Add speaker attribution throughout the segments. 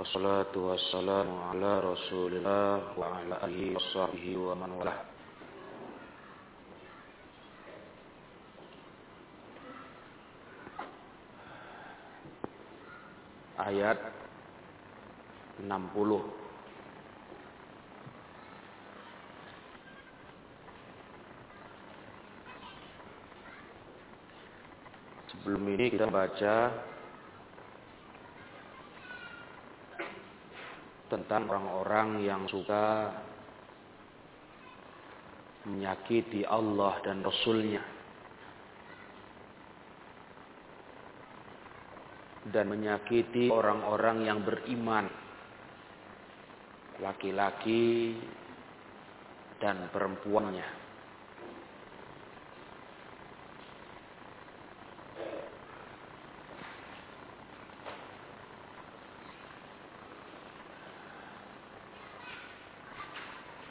Speaker 1: Wassalatu wassalamu ala rasulillah wa ala alihi wa sahbihi wa man walah Ayat 60 Sebelum ini kita baca tentang orang-orang yang suka menyakiti Allah dan Rasulnya. Dan menyakiti orang-orang yang beriman. Laki-laki dan perempuannya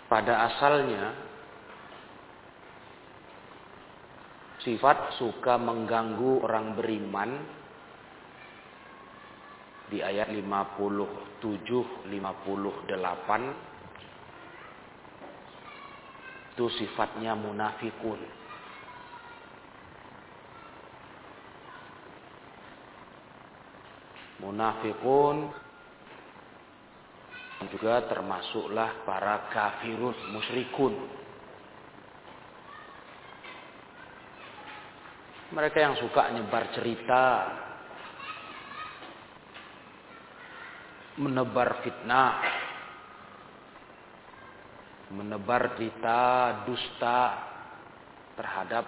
Speaker 1: pada asalnya sifat suka mengganggu orang beriman di ayat 57 58 itu sifatnya munafikun. Munafikun juga termasuklah para kafirun musyrikun. Mereka yang suka nyebar cerita, menebar fitnah, menebar cerita dusta terhadap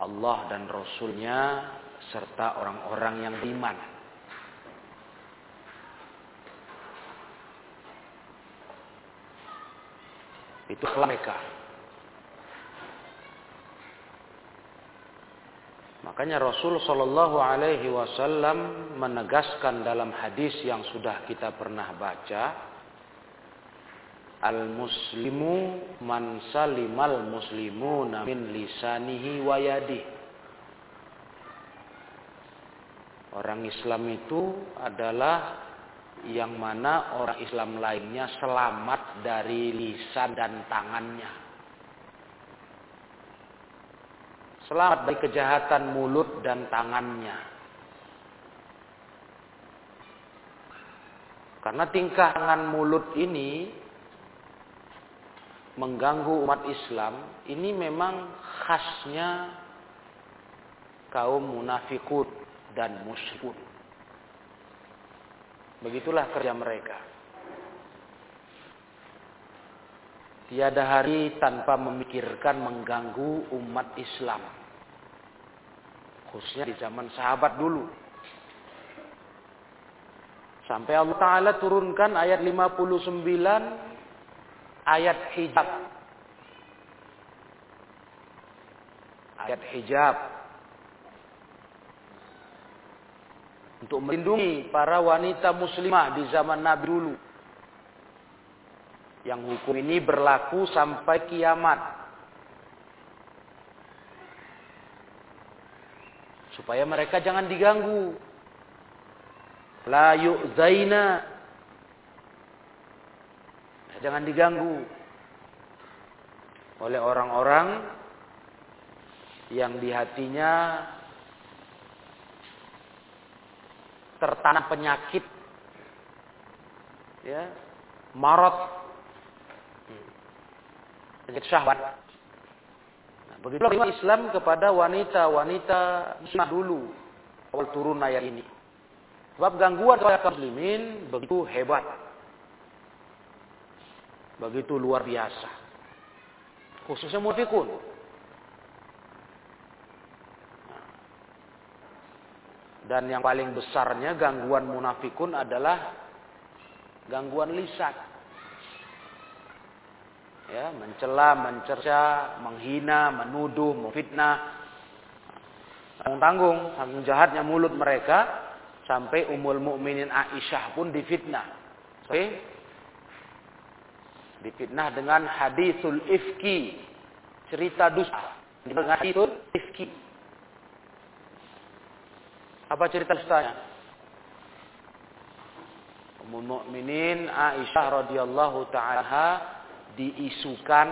Speaker 1: Allah dan Rasulnya serta orang-orang yang beriman. Itu mereka. Makanya Rasul Shallallahu Alaihi Wasallam menegaskan dalam hadis yang sudah kita pernah baca, al muslimu man salimal muslimu min lisanihi wa Orang Islam itu adalah yang mana orang Islam lainnya selamat dari lisan dan tangannya. Selamat dari kejahatan mulut dan tangannya. Karena tingkah tangan mulut ini mengganggu umat Islam, ini memang khasnya kaum munafikun dan musyrikun. Begitulah kerja mereka. Tiada hari tanpa memikirkan mengganggu umat Islam. Khususnya di zaman sahabat dulu. Sampai Allah Ta'ala turunkan ayat 59 ayat hijab. Ayat hijab untuk melindungi para wanita muslimah di zaman Nabi dulu. Yang hukum ini berlaku sampai kiamat. Supaya mereka jangan diganggu. La yu'zaina. Jangan diganggu oleh orang-orang yang di hatinya tertanam penyakit. Ya marot. Penyakit syahwat. Nah, begitu Islam kepada wanita-wanita muslimah dulu. Awal turun ayat ini. Sebab gangguan kepada kaum muslimin begitu hebat. Begitu luar biasa. Khususnya munafikun Dan yang paling besarnya gangguan munafikun adalah gangguan lisan. Ya, mencela, mencerca, menghina, menuduh, memfitnah. Tanggung-tanggung, tanggung jahatnya mulut mereka sampai Ummul Mukminin Aisyah pun difitnah. Sampai difitnah dengan hadisul ifki, cerita dusta. Dengan hadisul ifki. Apa cerita dustanya? Ummul Mukminin Aisyah radhiyallahu taala diisukan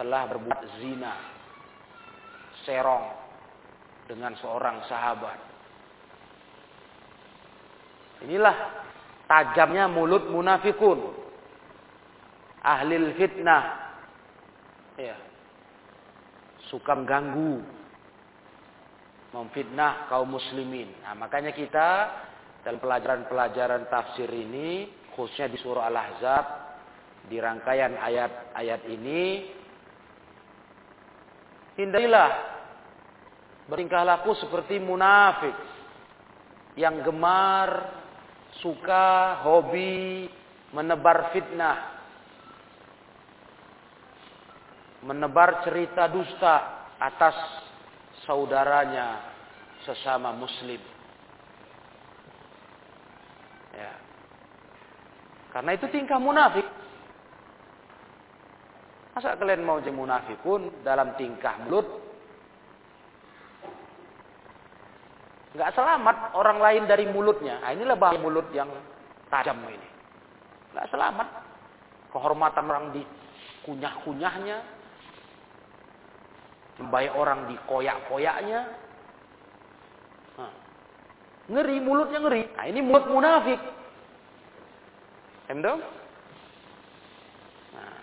Speaker 1: telah berbuat zina serong dengan seorang sahabat. Inilah tajamnya mulut munafikun. Ahlil fitnah. Ya. Suka mengganggu. Memfitnah kaum muslimin. Nah, makanya kita dalam pelajaran-pelajaran tafsir ini khususnya di surah Al-Ahzab di rangkaian ayat-ayat ini hindarilah bertingkah laku seperti munafik yang gemar suka hobi menebar fitnah menebar cerita dusta atas saudaranya sesama muslim Ya. Karena itu tingkah munafik. Masa kalian mau jadi munafikun dalam tingkah mulut? Enggak selamat orang lain dari mulutnya. Nah, inilah bahaya mulut yang tajam ini. Enggak selamat. Kehormatan orang dikunyah-kunyahnya. Baik orang dikoyak-koyaknya. Ngeri, mulutnya ngeri. Nah, ini mulut munafik. Emdo? Nah,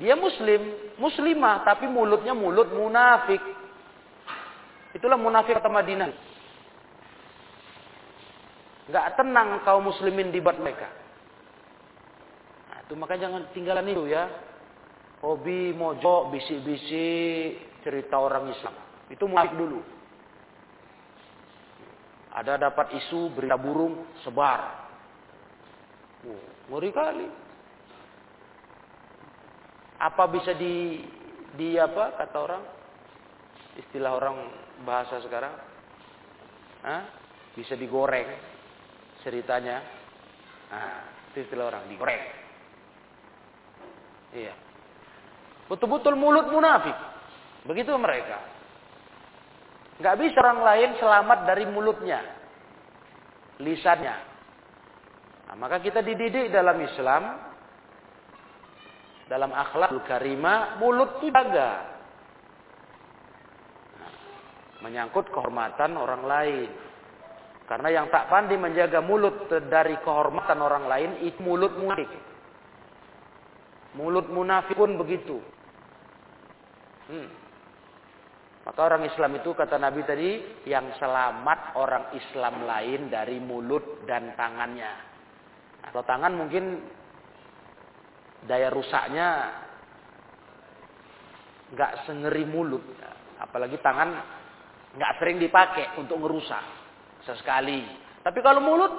Speaker 1: dia muslim, muslimah, tapi mulutnya mulut munafik. Itulah munafik kata Madinah. Gak tenang kaum muslimin di bad mereka. Nah, itu makanya jangan tinggalan itu ya. Hobi, mojok, bisik-bisik, cerita orang Islam. Itu munafik dulu. Ada dapat isu berita burung sebar. Oh, ngeri kali. Apa bisa di di apa kata orang? Istilah orang bahasa sekarang. Hah? Bisa digoreng ceritanya. Nah, istilah orang digoreng. Iya. Betul-betul mulut munafik. Begitu mereka. Nggak bisa orang lain selamat dari mulutnya. Lisannya. Nah, maka kita dididik dalam Islam. Dalam akhlak karimah. Mulut itu jaga. Nah, menyangkut kehormatan orang lain. Karena yang tak pandai menjaga mulut dari kehormatan orang lain. Itu mulut munafik. Mulut munafik pun begitu. Hmm. Maka orang Islam itu kata Nabi tadi yang selamat orang Islam lain dari mulut dan tangannya. Nah, kalau tangan mungkin daya rusaknya nggak sengeri mulut, apalagi tangan nggak sering dipakai untuk ngerusak sesekali. Tapi kalau mulut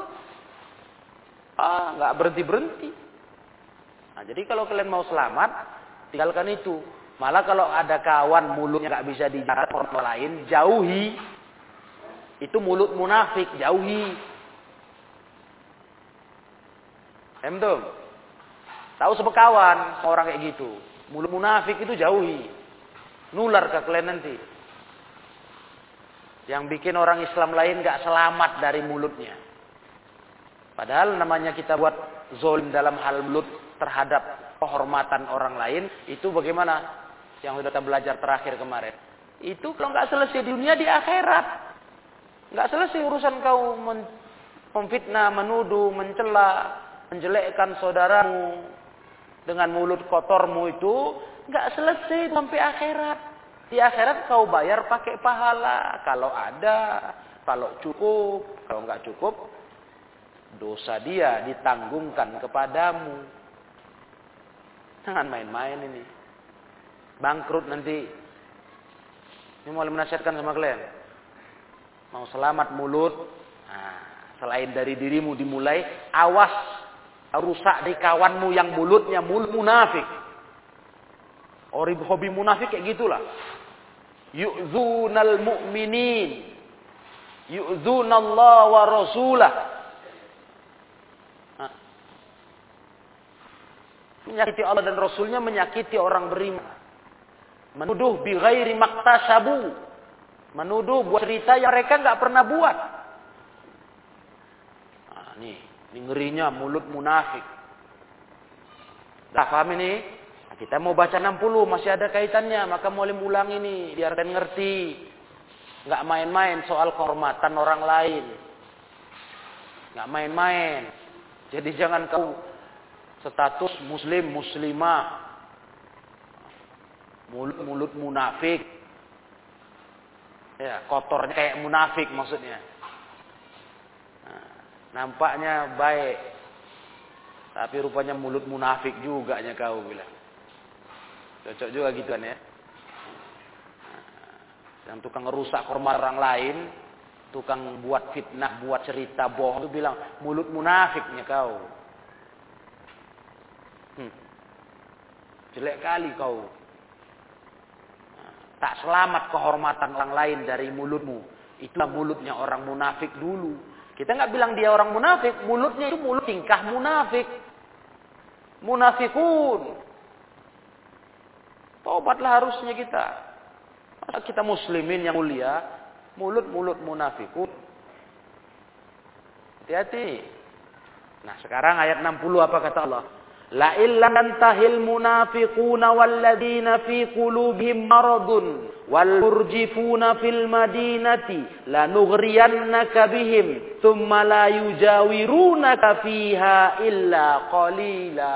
Speaker 1: ah nggak berhenti berhenti. Nah, jadi kalau kalian mau selamat, tinggalkan itu. Malah kalau ada kawan mulutnya nggak bisa dijaga orang lain, jauhi. Itu mulut munafik, jauhi. Emtum. Tahu sepekawan orang kayak gitu. Mulut munafik itu jauhi. Nular ke kalian nanti. Yang bikin orang Islam lain gak selamat dari mulutnya. Padahal namanya kita buat zolim dalam hal mulut terhadap kehormatan orang lain. Itu bagaimana? Yang sudah kita belajar terakhir kemarin. Itu kalau nggak selesai di dunia di akhirat. Nggak selesai urusan kau memfitnah, menuduh, mencela, menjelekkan saudaramu dengan mulut kotormu itu nggak selesai sampai akhirat. Di akhirat kau bayar pakai pahala kalau ada, kalau cukup, kalau nggak cukup dosa dia ditanggungkan kepadamu. Jangan main-main ini bangkrut nanti. Ini mau menasihatkan sama kalian. Mau selamat mulut. Nah, selain dari dirimu dimulai, awas rusak di kawanmu yang mulutnya mulut munafik. Ori hobi munafik kayak gitulah. Yu'zunal mu'minin. Yu'zunallah wa rasulah. Menyakiti Allah dan Rasulnya menyakiti orang beriman. Menuduh bi ghairi maktasabu. Menuduh buat cerita yang mereka nggak pernah buat. Nah, nih, ini ngerinya mulut munafik. Dah paham ini? Nah, kita mau baca 60 masih ada kaitannya, maka mau ulang ini biar kalian ngerti. Nggak main-main soal kehormatan orang lain. Nggak main-main. Jadi jangan kau status muslim muslimah mulut-mulut munafik. Ya kotornya kayak munafik maksudnya. Nah, nampaknya baik. Tapi rupanya mulut munafik juga nya kau bilang. Cocok juga gitu kan ya. Yang tukang ngerusak hormat orang lain tukang buat fitnah buat cerita bohong itu bilang mulut munafiknya kau. Hmm. jelek kali kau Tak selamat kehormatan orang lain dari mulutmu. Itulah mulutnya orang munafik dulu. Kita nggak bilang dia orang munafik, mulutnya itu mulut tingkah munafik. Munafikun. Tobatlah harusnya kita. Masa kita muslimin yang mulia, mulut-mulut munafikun. Hati-hati. Nah sekarang ayat 60 apa kata Allah? La illa yantahil munafiquna walladzina fi qulubihim maradun wal murjifuna fil madinati lanughriyannaka bihim thumma la yujawirunaka fiha illa qalila.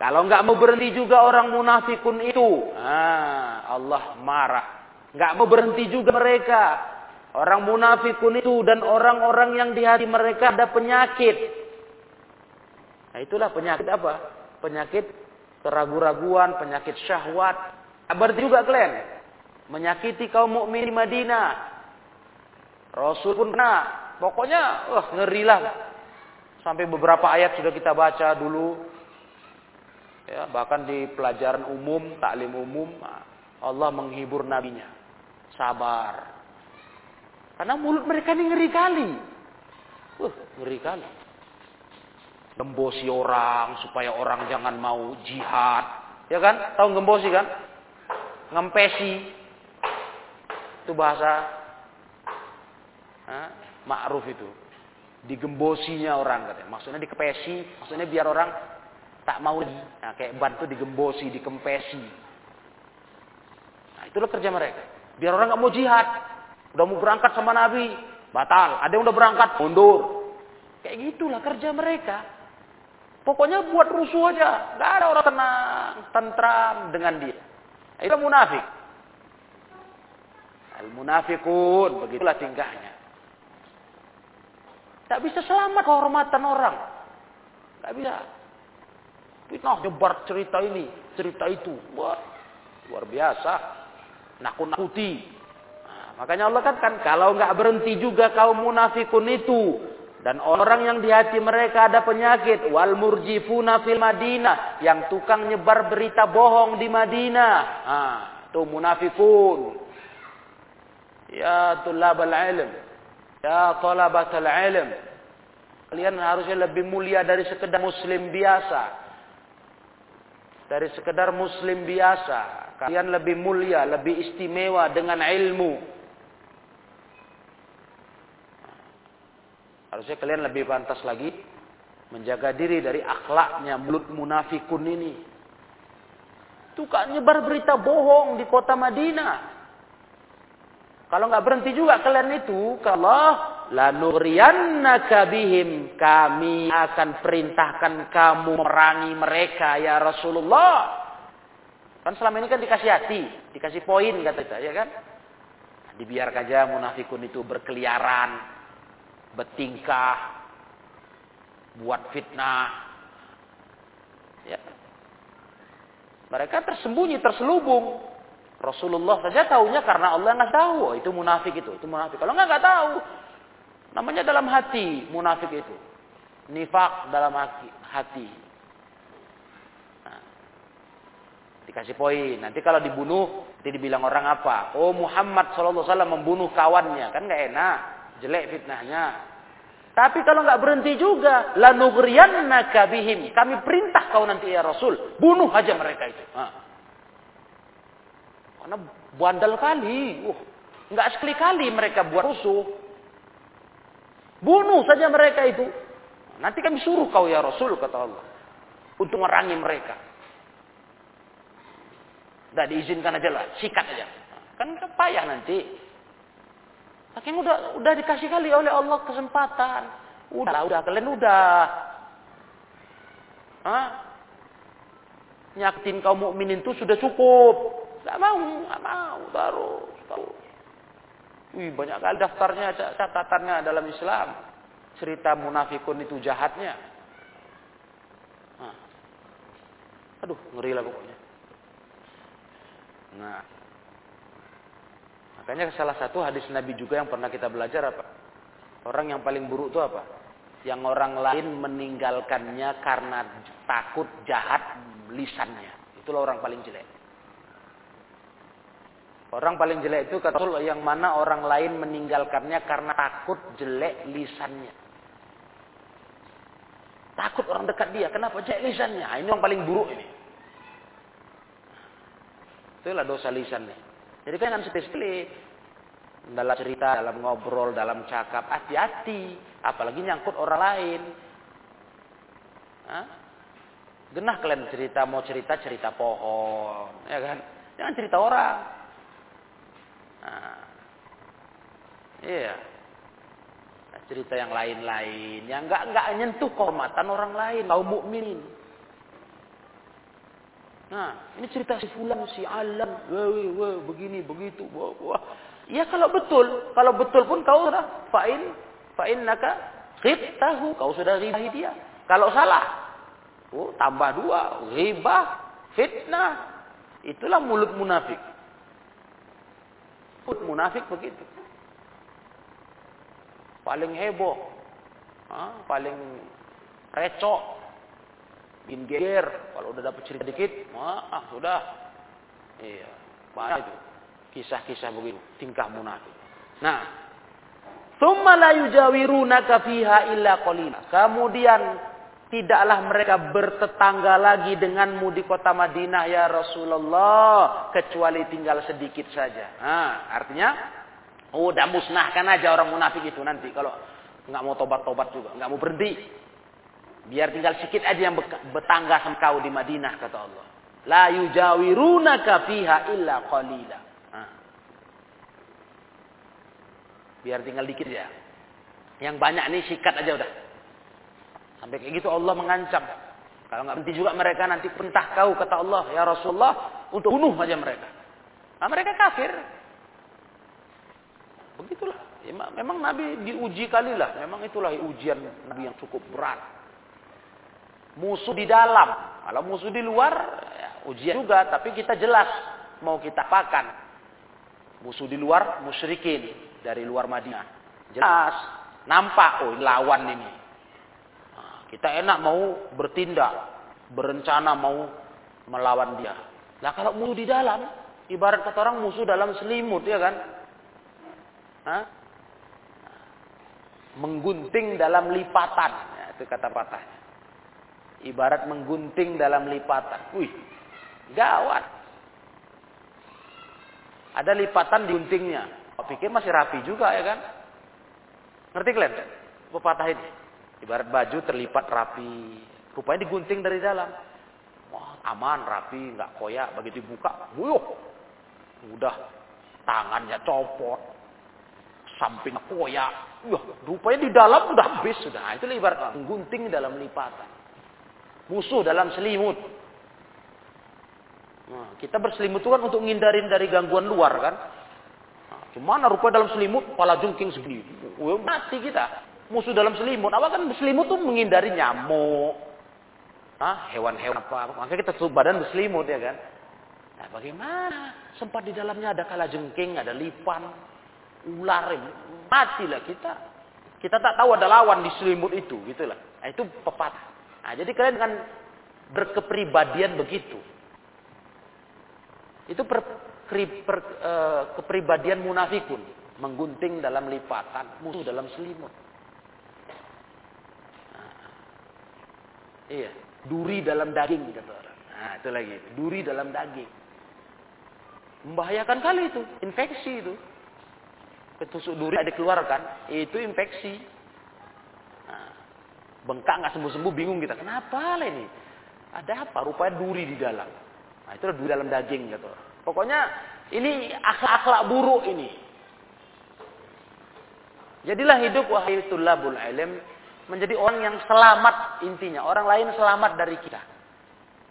Speaker 1: Kalau enggak mau berhenti juga orang munafikun itu, ah, Allah marah. Enggak mau berhenti juga mereka. Orang munafikun itu dan orang-orang yang di hati mereka ada penyakit Nah itulah penyakit apa? Penyakit keraguan-raguan, penyakit syahwat. Berarti juga kalian menyakiti kaum mukmin di Madinah. Rasul pun kena. Pokoknya wah ngerilah. Sampai beberapa ayat sudah kita baca dulu. Ya, bahkan di pelajaran umum, taklim umum, Allah menghibur nabinya. Sabar. Karena mulut mereka ini ngeri kali. Wah, ngeri kali gembosi orang supaya orang jangan mau jihad. Ya kan? Tahu gembosi kan? Ngempesi. Itu bahasa ma'ruf itu. Digembosinya orang katanya. Maksudnya dikepesi, maksudnya biar orang tak mau lagi. Nah, kayak bantu digembosi, dikempesi. Nah, itulah kerja mereka. Biar orang nggak mau jihad. Udah mau berangkat sama Nabi, batal. Ada yang udah berangkat, mundur. Kayak gitulah kerja mereka. Pokoknya buat rusuh aja. Gak ada orang tenang, tentram dengan dia. Itu munafik. Al-munafikun. Begitulah tingkahnya. Tak bisa selamat kehormatan orang. Tak bisa. Fitnah nyebar cerita ini, cerita itu. Wah, luar biasa. Nakut-nakuti. Nah, makanya Allah katakan, kalau nggak berhenti juga kaum munafikun itu dan orang yang di hati mereka ada penyakit. Wal murjifuna fil Madinah. Yang tukang nyebar berita bohong di Madinah. Ah, itu munafikun. Ya tulab al-ilm. Ya talabat al-ilm. Kalian harusnya lebih mulia dari sekedar muslim biasa. Dari sekedar muslim biasa. Kalian lebih mulia, lebih istimewa dengan ilmu. Harusnya kalian lebih pantas lagi menjaga diri dari akhlaknya mulut munafikun ini. Tukang nyebar berita bohong di kota Madinah. Kalau nggak berhenti juga kalian itu, kalau lanuriyannaka bihim kami akan perintahkan kamu merangi mereka ya Rasulullah. Kan selama ini kan dikasih hati, dikasih poin kata kita, ya kan? Dibiarkan aja munafikun itu berkeliaran, bertingkah, buat fitnah. Ya. Mereka tersembunyi, terselubung. Rasulullah saja tahunya karena Allah nggak tahu. Oh, itu munafik itu, itu munafik. Kalau nggak nggak tahu, namanya dalam hati munafik itu. Nifak dalam hati. Nah, dikasih poin. Nanti kalau dibunuh, nanti dibilang orang apa? Oh Muhammad Wasallam membunuh kawannya, kan nggak enak jelek fitnahnya. Tapi kalau nggak berhenti juga, lanughriyannaka bihim. Kami perintah kau nanti ya Rasul, bunuh aja mereka itu. Ha. Karena bandel kali, uh, nggak sekali kali mereka buat rusuh. Bunuh saja mereka itu. Nanti kami suruh kau ya Rasul, kata Allah. Untuk merangi mereka. Tidak diizinkan aja lah, sikat aja. Kan payah nanti. Saking udah udah dikasih kali oleh Allah kesempatan. Udah, udah kalian udah. Hah? Nyakitin kaum mukminin itu sudah cukup. Gak mau, gak mau, baru, baru. Wih, banyak kali daftarnya, catatannya dalam Islam. Cerita munafikun itu jahatnya. Nah. Aduh, ngeri lah pokoknya. Nah. Makanya salah satu hadis Nabi juga yang pernah kita belajar apa? Orang yang paling buruk itu apa? Yang orang lain meninggalkannya karena takut jahat lisannya. Itulah orang paling jelek. Orang paling jelek itu kata yang mana orang lain meninggalkannya karena takut jelek lisannya. Takut orang dekat dia. Kenapa jelek lisannya? Nah, ini yang paling buruk ini. Itulah dosa lisannya. Jadi jangan sekali dalam cerita, dalam ngobrol, dalam cakap, hati-hati. Apalagi nyangkut orang lain. Hah? Genah kalian cerita, mau cerita, cerita pohon. Ya kan? Jangan cerita orang. Nah, iya. Cerita yang lain-lain yang enggak enggak nyentuh kehormatan orang lain, kaum mukminin. Nah, ini cerita si fulan, si alam, wah, wah, begini, begitu, wah, wah. Ya kalau betul, kalau betul pun kau sudah fa'in, fa'in naka tahu, kau sudah ribahi dia. Kalau salah, oh tambah dua, ribah, fitnah. Itulah mulut munafik. Munafik begitu. Paling heboh. Ha? Paling recok. Bin geger. Kalau udah dapat cerita dikit. Ah, sudah. Iya. Banyak itu. Kisah-kisah begitu. Tingkah munafik. Nah. Thumma la yujawirunaka fiha illa qalila. Kemudian tidaklah mereka bertetangga lagi denganmu di kota Madinah ya Rasulullah kecuali tinggal sedikit saja. Nah, artinya udah musnahkan aja orang munafik itu nanti kalau nggak mau tobat-tobat juga, nggak mau berhenti. Biar tinggal sedikit aja yang bertangga sama kau di Madinah kata Allah. La yujawirunaka fiha illa qalila. Biar tinggal dikit ya. Yang banyak nih sikat aja udah. Sampai kayak gitu Allah mengancam. Kalau nggak berhenti juga mereka nanti perintah kau kata Allah ya Rasulullah untuk bunuh aja mereka. Nah, mereka kafir. Begitulah. Memang Nabi diuji kali lah. Memang itulah ujian Nabi yang cukup berat. Musuh di dalam. Kalau musuh di luar, ya, ujian juga. Tapi kita jelas mau kita apakan. Musuh di luar, musyrikin dari luar Madinah. Jelas. Nampak, oh lawan ini. Kita enak mau bertindak, berencana mau melawan dia. Nah kalau musuh di dalam, ibarat kata orang musuh dalam selimut ya kan? Hah? Menggunting dalam lipatan, ya, itu kata patahnya. Ibarat menggunting dalam lipatan. Wih, gawat. Ada lipatan di guntingnya. Kau pikir masih rapi juga ya kan? Ngerti kalian? Pepatah ini. Ibarat baju terlipat rapi. Rupanya digunting dari dalam. Wah, aman, rapi, nggak koyak. Begitu dibuka, wuyuh. Udah tangannya copot. Samping koyak. Wah, rupanya di dalam udah habis sudah. Itu ibarat menggunting dalam lipatan. Musuh dalam selimut. Nah, kita berselimut itu kan untuk ngindarin dari gangguan luar kan. Nah, rupanya dalam selimut, kepala jungking segini. Mati kita musuh dalam selimut. Apa kan selimut tuh menghindari nyamuk. Ah, hewan-hewan apa. Makanya kita tutup badan berselimut ya kan. Nah, bagaimana? Sempat di dalamnya ada kala jengking, ada lipan, ular, matilah kita. Kita tak tahu ada lawan di selimut itu, gitulah. Nah, itu pepatah. Nah, jadi kalian dengan berkepribadian begitu. Itu per, per, uh, kepribadian munafikun. Menggunting dalam lipatan, musuh dalam selimut. Iya, duri dalam daging kata orang. Nah, itu lagi, duri dalam daging. Membahayakan kali itu, infeksi itu. Ketusuk duri dikeluarkan, itu infeksi. Bengkak nggak sembuh-sembuh, bingung kita. Kenapa lah ini? Ada apa? Rupanya duri di dalam. Nah, itu duri dalam daging gitu. Pokoknya ini akhlak-akhlak buruk ini. Jadilah hidup wahai tulabul ilm menjadi orang yang selamat intinya. Orang lain selamat dari kita.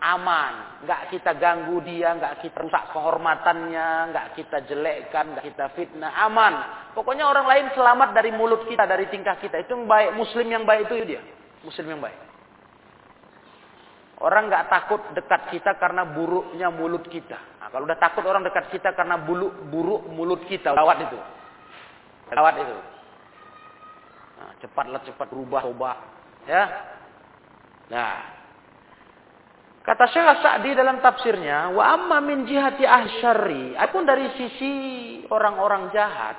Speaker 1: Aman. Nggak kita ganggu dia, nggak kita rusak kehormatannya, nggak kita jelekkan, nggak kita fitnah. Aman. Pokoknya orang lain selamat dari mulut kita, dari tingkah kita. Itu yang baik. Muslim yang baik itu dia. Muslim yang baik. Orang nggak takut dekat kita karena buruknya mulut kita. Nah, kalau udah takut orang dekat kita karena buruk, buruk mulut kita, lawat itu. Lawat itu. Nah, cepatlah cepat rubah coba. Ya. Nah. Kata Syekh Sa'di dalam tafsirnya, wa amma min jihati ahsyari, adapun dari sisi orang-orang jahat,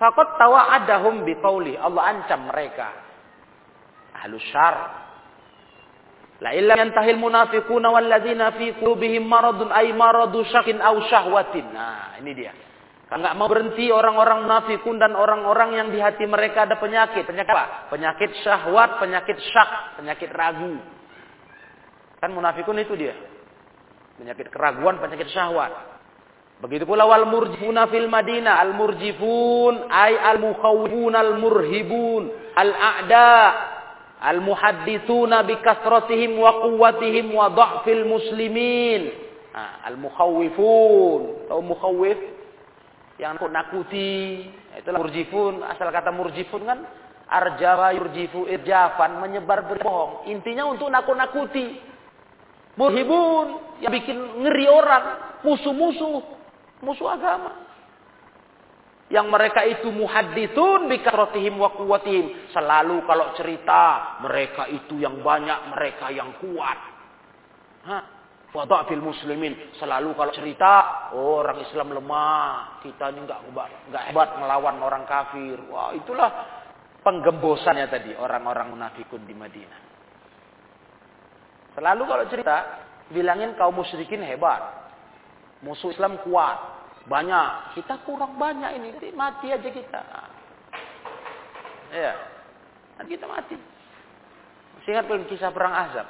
Speaker 1: faqad tawa'adahum biqauli, Allah ancam mereka. Ahlus syar. La illa yantahil munafiquna walladzina fi qulubihim maradun ay maradu syakin aw syahwatin. Nah, ini dia. Enggak mau berhenti orang-orang munafikun dan orang-orang yang di hati mereka ada penyakit. Penyakit apa? Penyakit syahwat, penyakit syak, penyakit ragu. Kan munafikun itu dia. Penyakit keraguan, penyakit syahwat. Begitu pula wal murjifuna fil Madinah. Al murjifun ay al mukhawifun al murhibun al a'da al muhadditsuna bi kasratihim wa quwwatihim wa dha'fil muslimin. Nah, al mukhawifun. Tahu mukhawif? yang nakut-nakuti. Itulah murjifun. Asal kata murjifun kan arjara yurjifu irjafan menyebar berbohong. Intinya untuk nakut-nakuti. Murhibun yang bikin ngeri orang, musuh-musuh, musuh agama. Yang mereka itu muhadithun bikasratihim wa quwwatihim. Selalu kalau cerita, mereka itu yang banyak, mereka yang kuat. Hah? Wada'fil muslimin. Selalu kalau cerita, oh, orang Islam lemah. Kita ini enggak, enggak hebat melawan orang kafir. Wah, itulah penggembosannya tadi orang-orang munafikun di Madinah. Selalu kalau cerita, bilangin kaum musyrikin hebat. Musuh Islam kuat. Banyak. Kita kurang banyak ini. Jadi mati aja kita. Ya. Nanti kita mati. Masih ingat kisah perang Azab?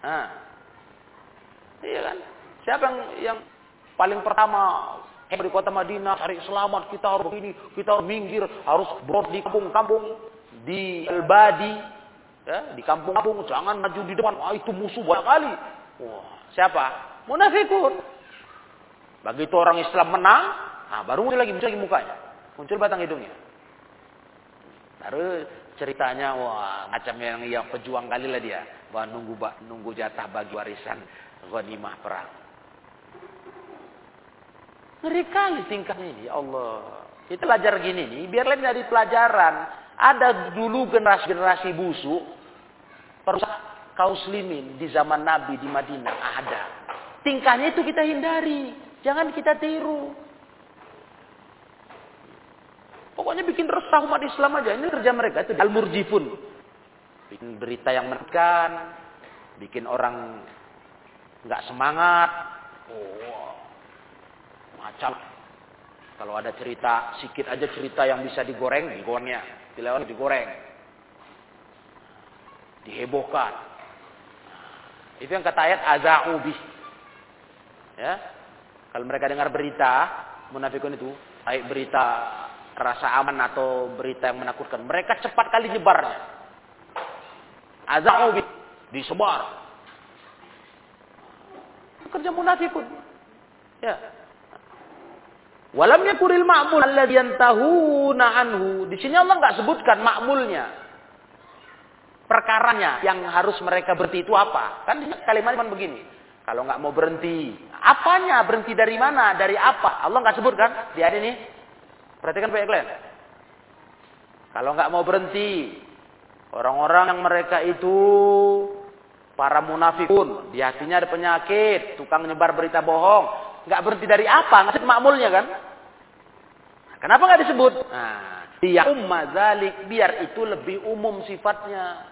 Speaker 1: Nah, Iya kan? Siapa yang yang paling pertama di kota Madinah cari selamat kita harus begini, kita harus minggir, harus brod di kampung-kampung, di Al-Badi, ya, di kampung-kampung, jangan maju di depan. Wah, itu musuh banyak kali. Wah, siapa? Munafikun. Begitu orang Islam menang, nah baru muncul lagi, muncul lagi mukanya. Muncul batang hidungnya. Baru ceritanya, wah macam yang yang pejuang kali lah dia. Wah nunggu nunggu jatah bagi warisan ghanimah perang. Ngeri kali tingkahnya ini, ya Allah. Kita belajar gini nih, biar lain dari pelajaran. Ada dulu generasi-generasi busuk, perusak kaum muslimin di zaman Nabi di Madinah ada. Tingkahnya itu kita hindari, jangan kita tiru. Pokoknya bikin resah umat Islam aja. Ini kerja mereka itu al-murjifun. Bikin berita yang menekan, bikin orang nggak semangat. Oh, macam kalau ada cerita sikit aja cerita yang bisa digoreng, digorengnya, dilewat digoreng, dihebohkan. Itu yang kata ayat azaubi. Ya, kalau mereka dengar berita munafikun itu, baik berita rasa aman atau berita yang menakutkan, mereka cepat kali nyebarnya. Azaubi disebar, kerja munafikun. Ya. Walam yakuril ma'mul alladhi yantahuna anhu. Di sini Allah nggak sebutkan ma'mulnya. Perkaranya yang harus mereka berhenti itu apa? Kan kalimat cuma begini. Kalau nggak mau berhenti, apanya? Berhenti dari mana? Dari apa? Allah nggak sebutkan di ayat ini. Perhatikan baik kalian. Kalau nggak mau berhenti, orang-orang yang mereka itu para munafikun, di hatinya ada penyakit, tukang nyebar berita bohong, nggak berhenti dari apa? Ngasih makmulnya kan? Kenapa nggak disebut? Nah, dia ummazalik biar itu lebih umum sifatnya.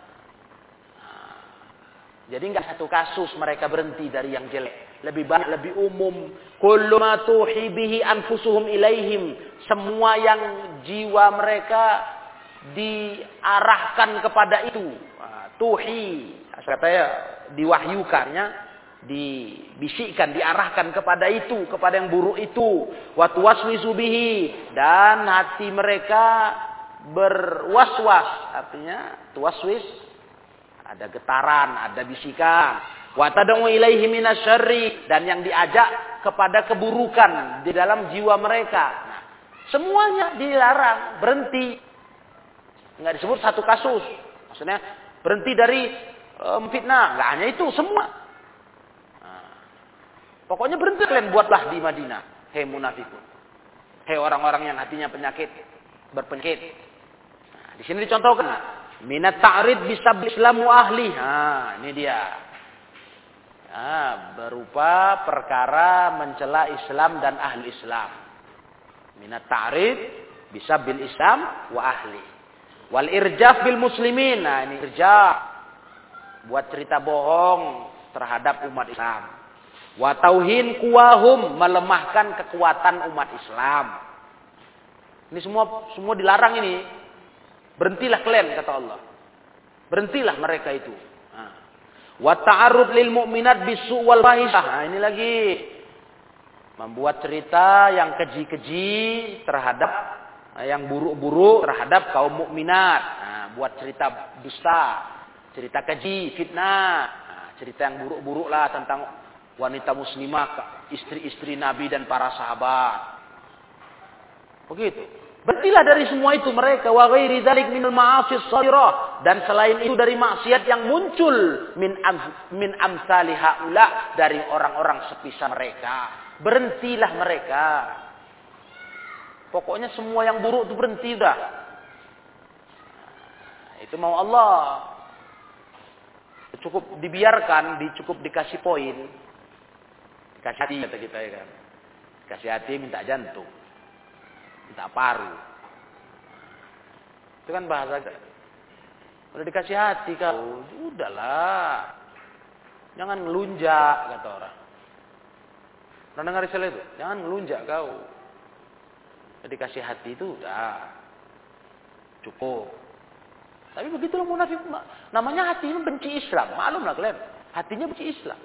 Speaker 1: Jadi nggak satu kasus mereka berhenti dari yang jelek. Lebih banyak, lebih umum. Kullu ma anfusuhum ilaihim. Semua yang jiwa mereka diarahkan kepada itu. Tuhi, katanya diwahyukannya, dibisikkan, diarahkan kepada itu, kepada yang buruk itu. Waktu waswisu bihi dan hati mereka berwaswas, artinya tuwaswis ada getaran, ada bisikan. Wa tad'u ilaihi minasyarri dan yang diajak kepada keburukan di dalam jiwa mereka. Nah, semuanya dilarang, berhenti. Enggak disebut satu kasus. Maksudnya berhenti dari um, fitnah, enggak hanya itu, semua. Nah, pokoknya berhenti kalian buatlah di Madinah. Hei munafikun. Hei orang-orang yang hatinya penyakit, berpenyakit. Nah, di sini dicontohkan. Minat ta'rid bisa Islamu ahli. Nah, ini dia. Nah, berupa perkara mencela Islam dan ahli Islam. Minat ta'rid bisa bil Islam wa ahli. Wal irjaf bil muslimin. Nah, ini irjaf. Buat cerita bohong terhadap umat Islam. Wa tauhin kuwahum melemahkan kekuatan umat Islam. Ini semua semua dilarang ini. Berhentilah kalian kata Allah. Berhentilah mereka itu. Wa ta'arud lil mu'minat bisu wal fahisah. Nah, ini lagi membuat cerita yang keji-keji terhadap yang buruk-buruk terhadap kaum mukminat. Nah, buat cerita dusta, cerita keji, fitnah, nah, cerita yang buruk-buruk lah tentang wanita muslimah, istri-istri Nabi dan para sahabat. Begitu. Berhentilah dari semua itu mereka wa ghairi dzalik minal ma'asis sharira dan selain itu dari maksiat yang muncul min am, min amsali haula dari orang-orang sepisah mereka. Berhentilah mereka. Pokoknya semua yang buruk itu berhenti dah. Itu mau Allah. Cukup dibiarkan, dicukup dikasih poin. Dikasih hati kata kita ya kan. Dikasih hati minta jantung minta paru. Itu kan bahasa udah dikasih hati kau, udahlah. Jangan ngelunjak kata orang. Pernah dengar istilah itu? Jangan ngelunjak kau. Udah dikasih hati itu udah cukup. Tapi begitulah munafik. Namanya hati ini benci Islam. Maklumlah kalian. Hatinya benci Islam.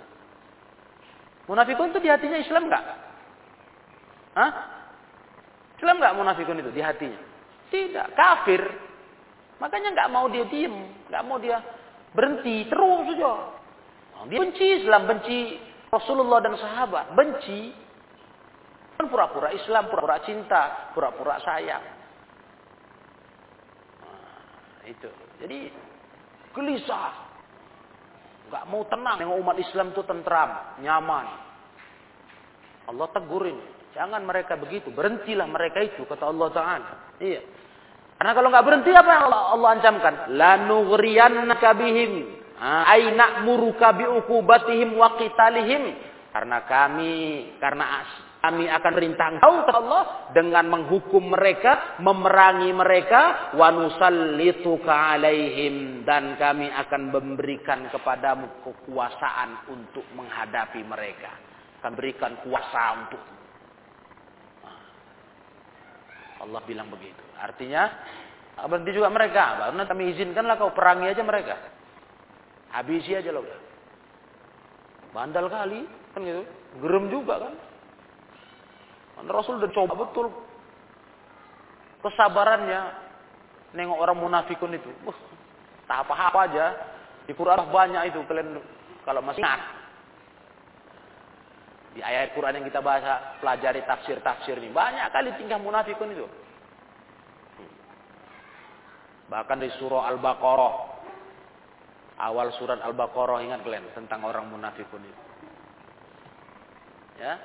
Speaker 1: Munafikun itu di hatinya Islam enggak? Hah? Islam nggak munafikun itu di hatinya? Tidak, kafir. Makanya nggak mau dia diem, nggak mau dia berhenti, terus saja. Dia benci Islam, benci Rasulullah dan sahabat, benci. Kan pura-pura Islam, pura-pura cinta, pura-pura sayang. Nah, itu. Jadi gelisah. Nggak mau tenang. Nengok umat Islam itu tentram, nyaman. Allah tegurin. Jangan mereka begitu. Berhentilah mereka itu, kata Allah Ta'ala. Iya. Karena kalau nggak berhenti apa yang Allah, Allah ancamkan? Lanugriyannaka bihim. Aina muruka biukubatihim wa qitalihim. Karena kami, karena kami akan perintah engkau, kata Allah, dengan menghukum mereka, memerangi mereka, wa nusallituka alaihim. Dan kami akan memberikan kepadamu kekuasaan untuk menghadapi mereka. Akan berikan kuasa untuk Allah bilang begitu. Artinya berhenti juga mereka. Baru nanti kami izinkanlah kau perangi aja mereka. Habisi aja loh. Bandal kali kan gitu. Gerem juga kan. kan. Rasul udah coba betul kesabarannya nengok orang munafikun itu. Wah, tak apa-apa aja. Di Quran banyak itu kalian kalau masih ingat. Di ayat Quran yang kita bahasa, pelajari tafsir-tafsir ini. Banyak kali tingkah munafikun itu. Bahkan di surah Al-Baqarah. Awal surat Al-Baqarah ingat kalian tentang orang munafikun itu. Ya.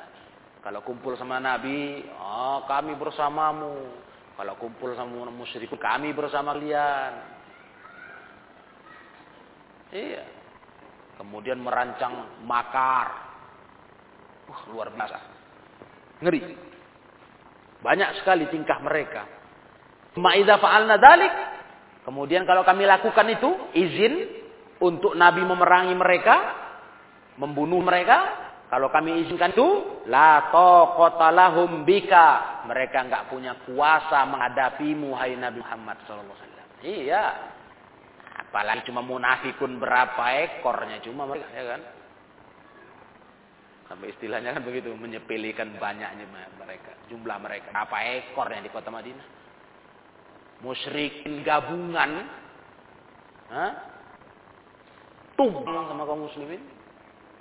Speaker 1: Kalau kumpul sama Nabi, oh kami bersamamu. Kalau kumpul sama musyrik, kami bersama kalian. Iya. Kemudian merancang makar, Wah, luar biasa. Ngeri. Banyak sekali tingkah mereka. Ma'idha fa'alna dalik. Kemudian kalau kami lakukan itu, izin untuk Nabi memerangi mereka, membunuh mereka. Kalau kami izinkan itu, la taqatalahum bika. Mereka enggak punya kuasa menghadapimu hai Nabi Muhammad wasallam. Iya. Apalagi cuma munafikun berapa ekornya cuma mereka ya kan. Sampai istilahnya kan begitu menyepelekan banyaknya mereka, jumlah mereka. Berapa ekornya di kota Madinah? Musyrikin gabungan, tumbang sama kaum muslimin,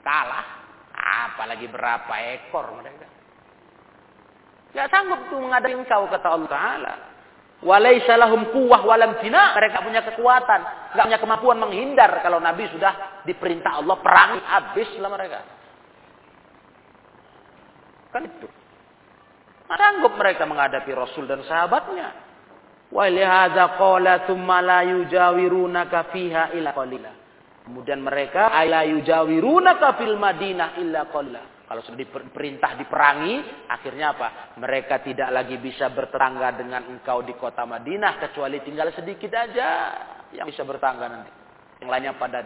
Speaker 1: kalah. Apalagi berapa ekor mereka. Gak sanggup tuh menghadapi engkau kata Allah Ta'ala. Walaysa kuwah walam tina. Mereka punya kekuatan. Gak punya kemampuan menghindar. Kalau Nabi sudah diperintah Allah perang. Habislah mereka. Kan itu. Sanggup mereka menghadapi Rasul dan sahabatnya. Walihada qala thumma la yujawirunaka fiha illa qalila. Kemudian mereka ala yujawirunaka fil Madinah illa qalila. Kalau sudah diperintah diperangi, akhirnya apa? Mereka tidak lagi bisa bertetangga dengan engkau di kota Madinah kecuali tinggal sedikit aja yang bisa bertangga nanti. Yang lainnya pada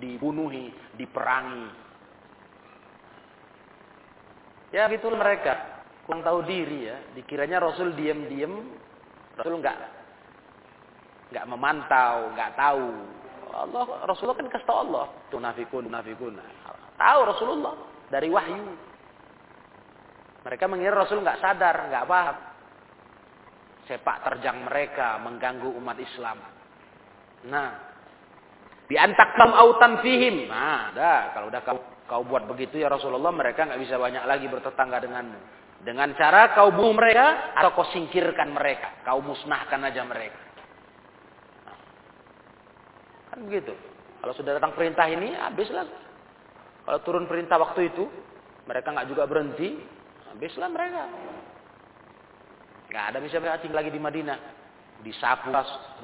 Speaker 1: dibunuhi, diperangi. Ya gitu mereka. Kurang tahu diri ya. Dikiranya Rasul diam-diam. Rasul enggak enggak memantau, enggak tahu. Allah Rasulullah kan kasih tahu Allah. Tunafikun, nafikun. Tahu Rasulullah dari wahyu. Mereka mengira Rasul nggak sadar, nggak paham. Sepak terjang mereka mengganggu umat Islam. Nah, diantak kam autan fihim. Nah, dah kalau udah kau kau buat begitu ya Rasulullah, mereka nggak bisa banyak lagi bertetangga denganmu. Dengan cara kau bunuh mereka atau kau singkirkan mereka, kau musnahkan aja mereka. Nah, kan begitu. Kalau sudah datang perintah ini, habislah kalau turun perintah waktu itu, mereka nggak juga berhenti, habislah mereka. Nggak ada bisa tinggal lagi di Madinah. Disapu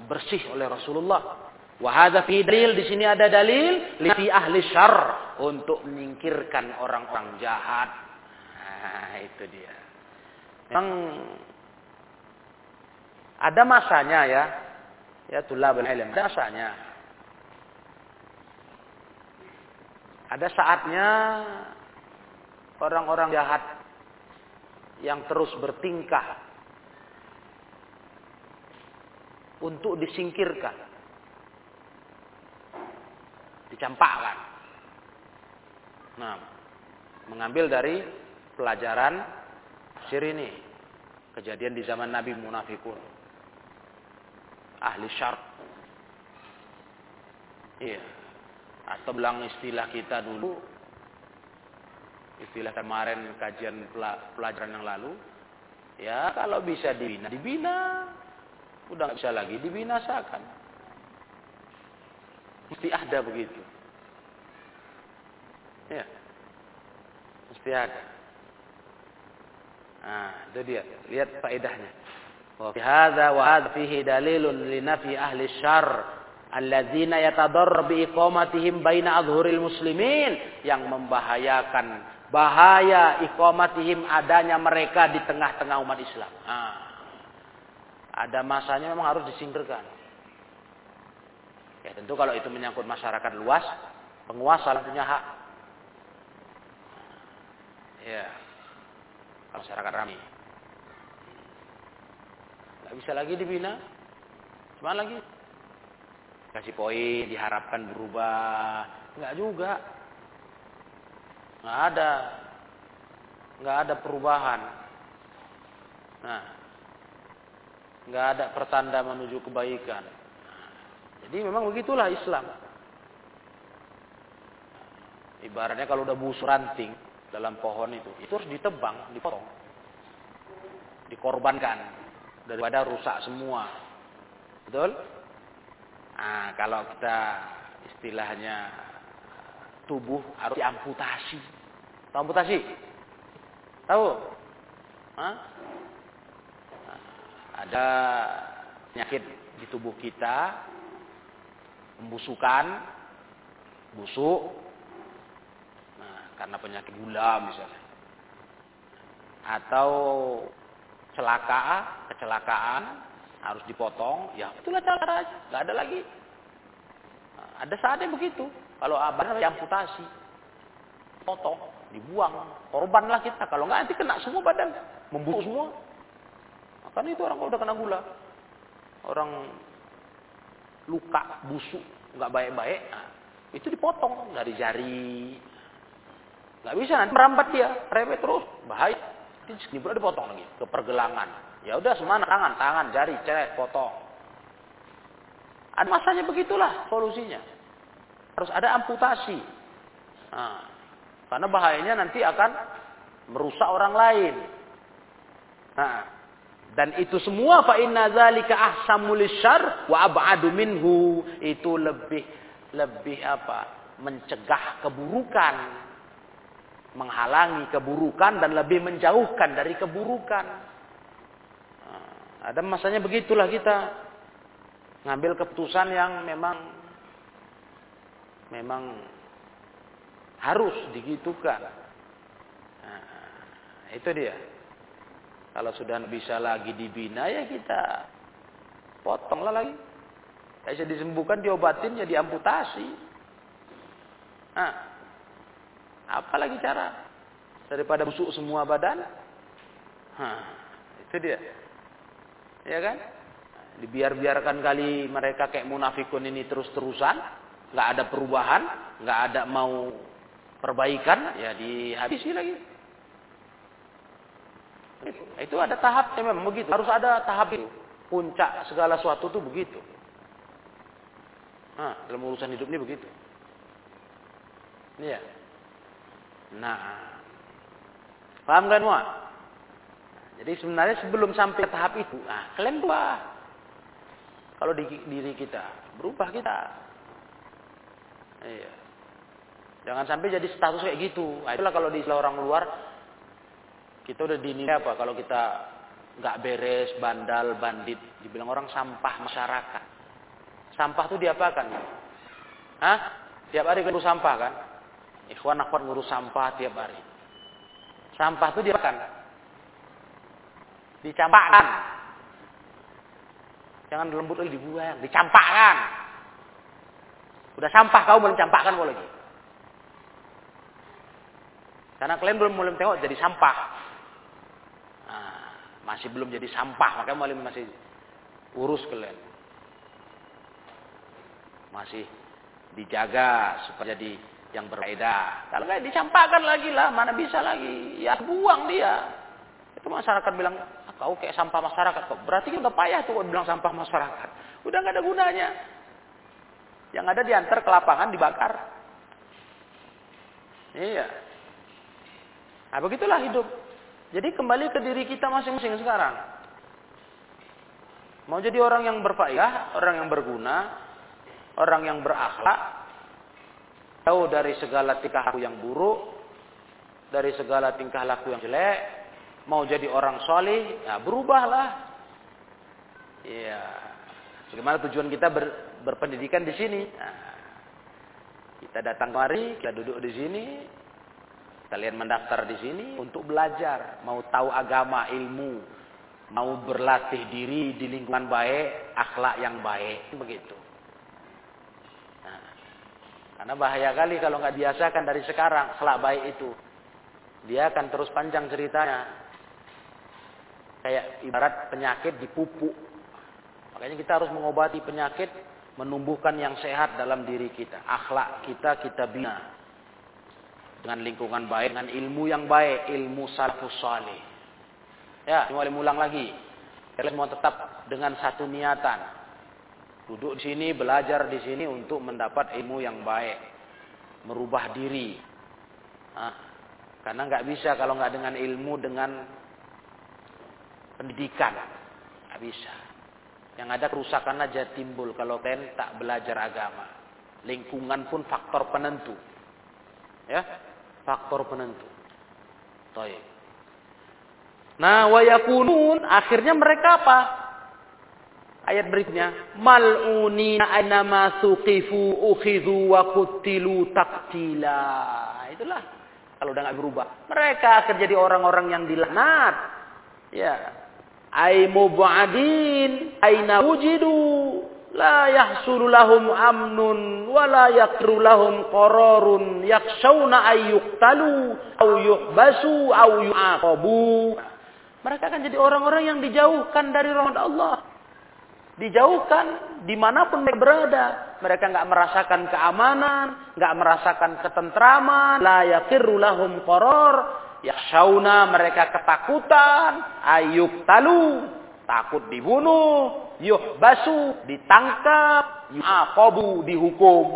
Speaker 1: bersih oleh Rasulullah. Wahada fi dalil di sini ada dalil li ahli syar untuk menyingkirkan orang-orang jahat. Nah, itu dia. Memang ada masanya ya. Ya tulabul ilm, ada masanya. Ada saatnya orang-orang jahat yang terus bertingkah untuk disingkirkan, dicampakkan. Nah, mengambil dari pelajaran sir ini, kejadian di zaman Nabi Munafikun, ahli syarq. Iya. Atau bilang istilah kita dulu. Istilah kemarin kajian pelajaran yang lalu. Ya kalau bisa dibina dibina. Udah nggak bisa lagi dibinasakan mesti ada begitu. Ya mesti ada. Nah itu dia. Lihat faedahnya. Wa fi hadza wa hadza fihi dalilun li nafi ahli syarr alladzina yatadarr bi iqamatihim baina adhuril muslimin yang membahayakan bahaya iqamatihim adanya mereka di tengah-tengah umat Islam. Nah, ada masanya memang harus disingkirkan. Ya tentu kalau itu menyangkut masyarakat luas, penguasa punya hak. Ya, masyarakat ramai. Gak bisa lagi dibina. Cuma lagi kasih poin diharapkan berubah nggak juga nggak ada nggak ada perubahan nah nggak ada pertanda menuju kebaikan jadi memang begitulah Islam ibaratnya kalau udah busuk ranting dalam pohon itu itu harus ditebang dipotong dikorbankan daripada rusak semua betul Nah, kalau kita istilahnya tubuh harus diamputasi. Tahu amputasi? Tahu? Hah? Ada penyakit di tubuh kita, pembusukan, busuk, nah, karena penyakit gula misalnya, atau celaka, kecelakaan, harus dipotong, ya itulah cara nggak ada lagi. Nah, ada saatnya begitu. Kalau abah amputasi, potong, dibuang, korbanlah kita. Kalau nggak nanti kena semua badan, membusuk semua. Kan itu orang kalau udah kena gula. orang luka, busuk, nggak baik-baik, nah, itu dipotong dari jari. Nggak bisa nanti merambat dia, rewet terus, bahaya. Ini pula dipotong lagi ke pergelangan. Ya udah semana tangan, tangan, jari, ceret, potong. Ada masanya begitulah solusinya. Harus ada amputasi. Nah, karena bahayanya nanti akan merusak orang lain. Nah, dan itu semua fa inna zalika ahsamul syarr wa ab'adu minhu. Itu lebih lebih apa? mencegah keburukan, menghalangi keburukan dan lebih menjauhkan dari keburukan. Ada masanya begitulah kita ngambil keputusan yang memang memang harus digitukan. Nah, itu dia. Kalau sudah bisa lagi dibina ya kita potonglah lagi. Bisa disembuhkan, diobatin ya diamputasi. Nah, apa lagi cara? Daripada busuk semua badan. Nah, itu dia. Ya kan? Dibiar-biarkan kali mereka kayak munafikun ini terus-terusan. nggak ada perubahan. nggak ada mau perbaikan. Ya dihabisi lagi. Itu ada tahapnya memang begitu. Harus ada tahap itu. Puncak segala sesuatu itu begitu. Nah, dalam urusan hidup ini begitu. Iya. Nah. Paham kan semua? Jadi sebenarnya sebelum sampai tahap itu, nah, kalian berubah. Kalau di diri kita, berubah kita. Iya. Jangan sampai jadi status kayak gitu. Nah, itulah kalau di orang luar, kita udah dinilai apa? Kalau kita nggak beres, bandal, bandit, dibilang orang sampah masyarakat. Sampah itu diapakan? Hah? Tiap hari ngurus sampah kan? Ikhwan akhwat ngurus sampah tiap hari. Sampah itu diapakan? Dicampakkan. Jangan lembut lagi dibuang, dicampakkan. Udah sampah kau belum campakkan kau lagi. Karena kalian belum belum tengok jadi sampah masih belum jadi sampah makanya malim masih urus kalian. Masih dijaga supaya jadi yang berbeda kalau nggak dicampakkan lagi lah mana bisa lagi? Ya buang dia. Itu masyarakat bilang ah, kau kayak sampah masyarakat kok. Berarti udah payah tuh bilang sampah masyarakat. Udah nggak ada gunanya. Yang ada diantar ke lapangan dibakar. Iya. Nah begitulah hidup jadi kembali ke diri kita masing-masing sekarang. Mau jadi orang yang berfaedah, orang yang berguna, orang yang berakhlak, tahu dari segala tingkah laku yang buruk, dari segala tingkah laku yang jelek, mau jadi orang soleh, ya berubahlah. Iya. Bagaimana tujuan kita ber, berpendidikan di sini? Nah, kita datang kemari, kita duduk di sini, Kalian mendaftar di sini untuk belajar, mau tahu agama, ilmu, mau berlatih diri di lingkungan baik, akhlak yang baik, begitu. Nah, karena bahaya kali kalau nggak biasakan dari sekarang akhlak baik itu, dia akan terus panjang ceritanya. Kayak ibarat penyakit dipupuk. Makanya kita harus mengobati penyakit, menumbuhkan yang sehat dalam diri kita. Akhlak kita kita bina dengan lingkungan baik, dengan ilmu yang baik, ilmu salafus salih. Ya, boleh ulang lagi. Kita semua tetap dengan satu niatan. Duduk di sini, belajar di sini untuk mendapat ilmu yang baik. Merubah diri. Nah, karena nggak bisa kalau nggak dengan ilmu, dengan pendidikan. Nggak bisa. Yang ada kerusakan aja timbul kalau kalian tak belajar agama. Lingkungan pun faktor penentu. Ya, faktor penentu. Taib. Nah, wayakunun akhirnya mereka apa? Ayat berikutnya, mal'unina aynama suqifu ukhidhu wa kutilu taktila. Itulah kalau udah nggak berubah. Mereka akan jadi orang-orang yang dilaknat. Ya. Ay mubadin aina wujidu la yahsulu lahum amnun wa la yakru lahum qararun yakhshawna ayyuqtalu au yuhbasu au yu'aqabu mereka akan jadi orang-orang yang dijauhkan dari rahmat Allah Dijauhkan di mana pun mereka berada. Mereka nggak merasakan keamanan, nggak merasakan ketentraman. La yakirru lahum koror. Yakshauna mereka ketakutan. Ayuk talu. Takut dibunuh. Yuh basu. Ditangkap. Yu'akobu dihukum.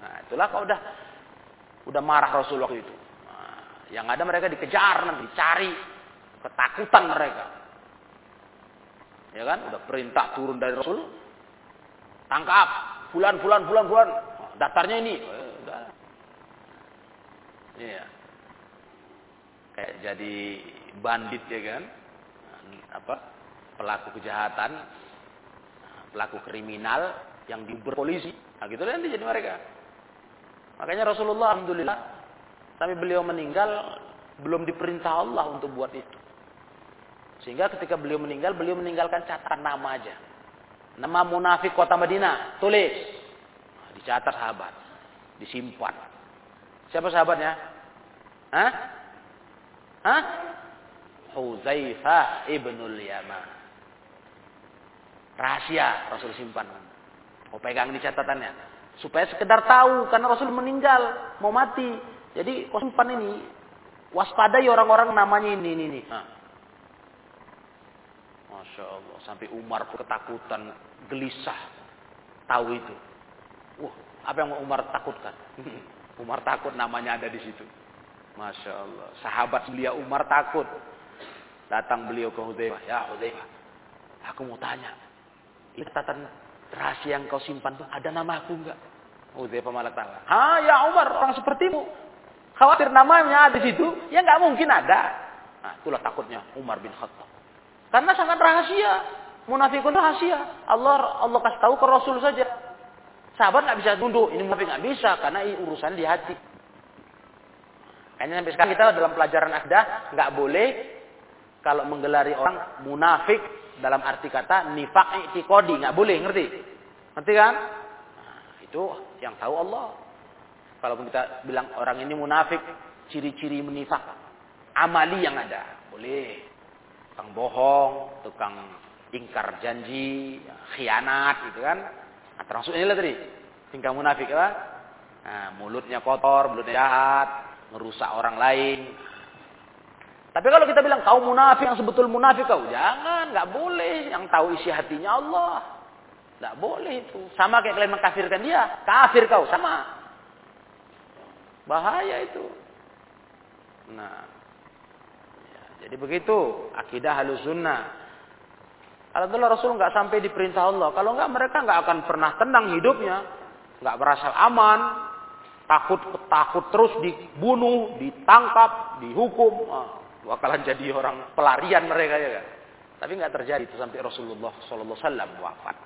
Speaker 1: Nah itulah kalau udah udah marah Rasul waktu itu. Nah, yang ada mereka dikejar nanti, dicari. Ketakutan mereka. Ya kan? Udah perintah turun dari Rasul. Tangkap. Bulan, bulan, bulan, bulan. Datarnya ini. Eh, udah. Iya. Kayak jadi bandit ya kan. Apa? Pelaku kejahatan. Pelaku kriminal yang diuber polisi. Nah gitu nanti jadi mereka. Makanya Rasulullah Alhamdulillah. Sampai beliau meninggal. Belum diperintah Allah untuk buat itu. Sehingga ketika beliau meninggal, beliau meninggalkan catatan nama aja. Nama munafik kota Madinah, tulis. Nah, dicatat sahabat, disimpan. Siapa sahabatnya? Hah? Hah? Huzaifah ibnul Yaman. Rahasia Rasul simpan. Oh pegang di catatannya. Supaya sekedar tahu karena Rasul meninggal, mau mati. Jadi kau simpan ini. Waspadai orang-orang namanya ini ini ini. Masya Allah. Sampai Umar ketakutan, gelisah. Tahu itu. Wah, apa yang Umar takutkan? Umar takut namanya ada di situ. Masya Allah. Sahabat beliau Umar takut. Datang beliau ke Hudzaifah. Ya Hudzaifah, aku mau tanya. Itu catatan rahasia yang kau simpan tuh ada nama aku enggak? Hudzaifah malah tahu. Ha ya Umar, orang sepertimu. Khawatir namanya ada di situ, ya nggak mungkin ada. Nah, itulah takutnya Umar bin Khattab. Karena sangat rahasia. Munafikun rahasia. Allah Allah kasih tahu ke Rasul saja. Sahabat nggak bisa tunduk. Ini munafik nggak bisa karena ini urusan di hati. Kayaknya sampai sekarang kita dalam pelajaran akidah nggak boleh kalau menggelari orang munafik dalam arti kata nifak iktikodi nggak boleh ngerti ngerti kan nah, itu yang tahu Allah kalau kita bilang orang ini munafik ciri-ciri menifak amali yang ada boleh tukang bohong, tukang ingkar janji, khianat gitu kan. Nah, termasuk inilah tadi, tingkah munafik ya. Nah, mulutnya kotor, mulutnya jahat, merusak orang lain. Tapi kalau kita bilang kau munafik yang sebetul munafik kau, jangan, nggak boleh. Yang tahu isi hatinya Allah. Nggak boleh itu. Sama kayak kalian mengkafirkan dia, kafir kau sama. Bahaya itu. Nah, jadi begitu akidah halus sunnah. Alhamdulillah Rasul nggak sampai diperintah Allah. Kalau nggak mereka nggak akan pernah tenang hidupnya, nggak berasa aman, takut takut terus dibunuh, ditangkap, dihukum, ah, bakalan jadi orang pelarian mereka ya kan. Tapi nggak terjadi itu sampai Rasulullah Sallallahu Alaihi Wasallam wafat.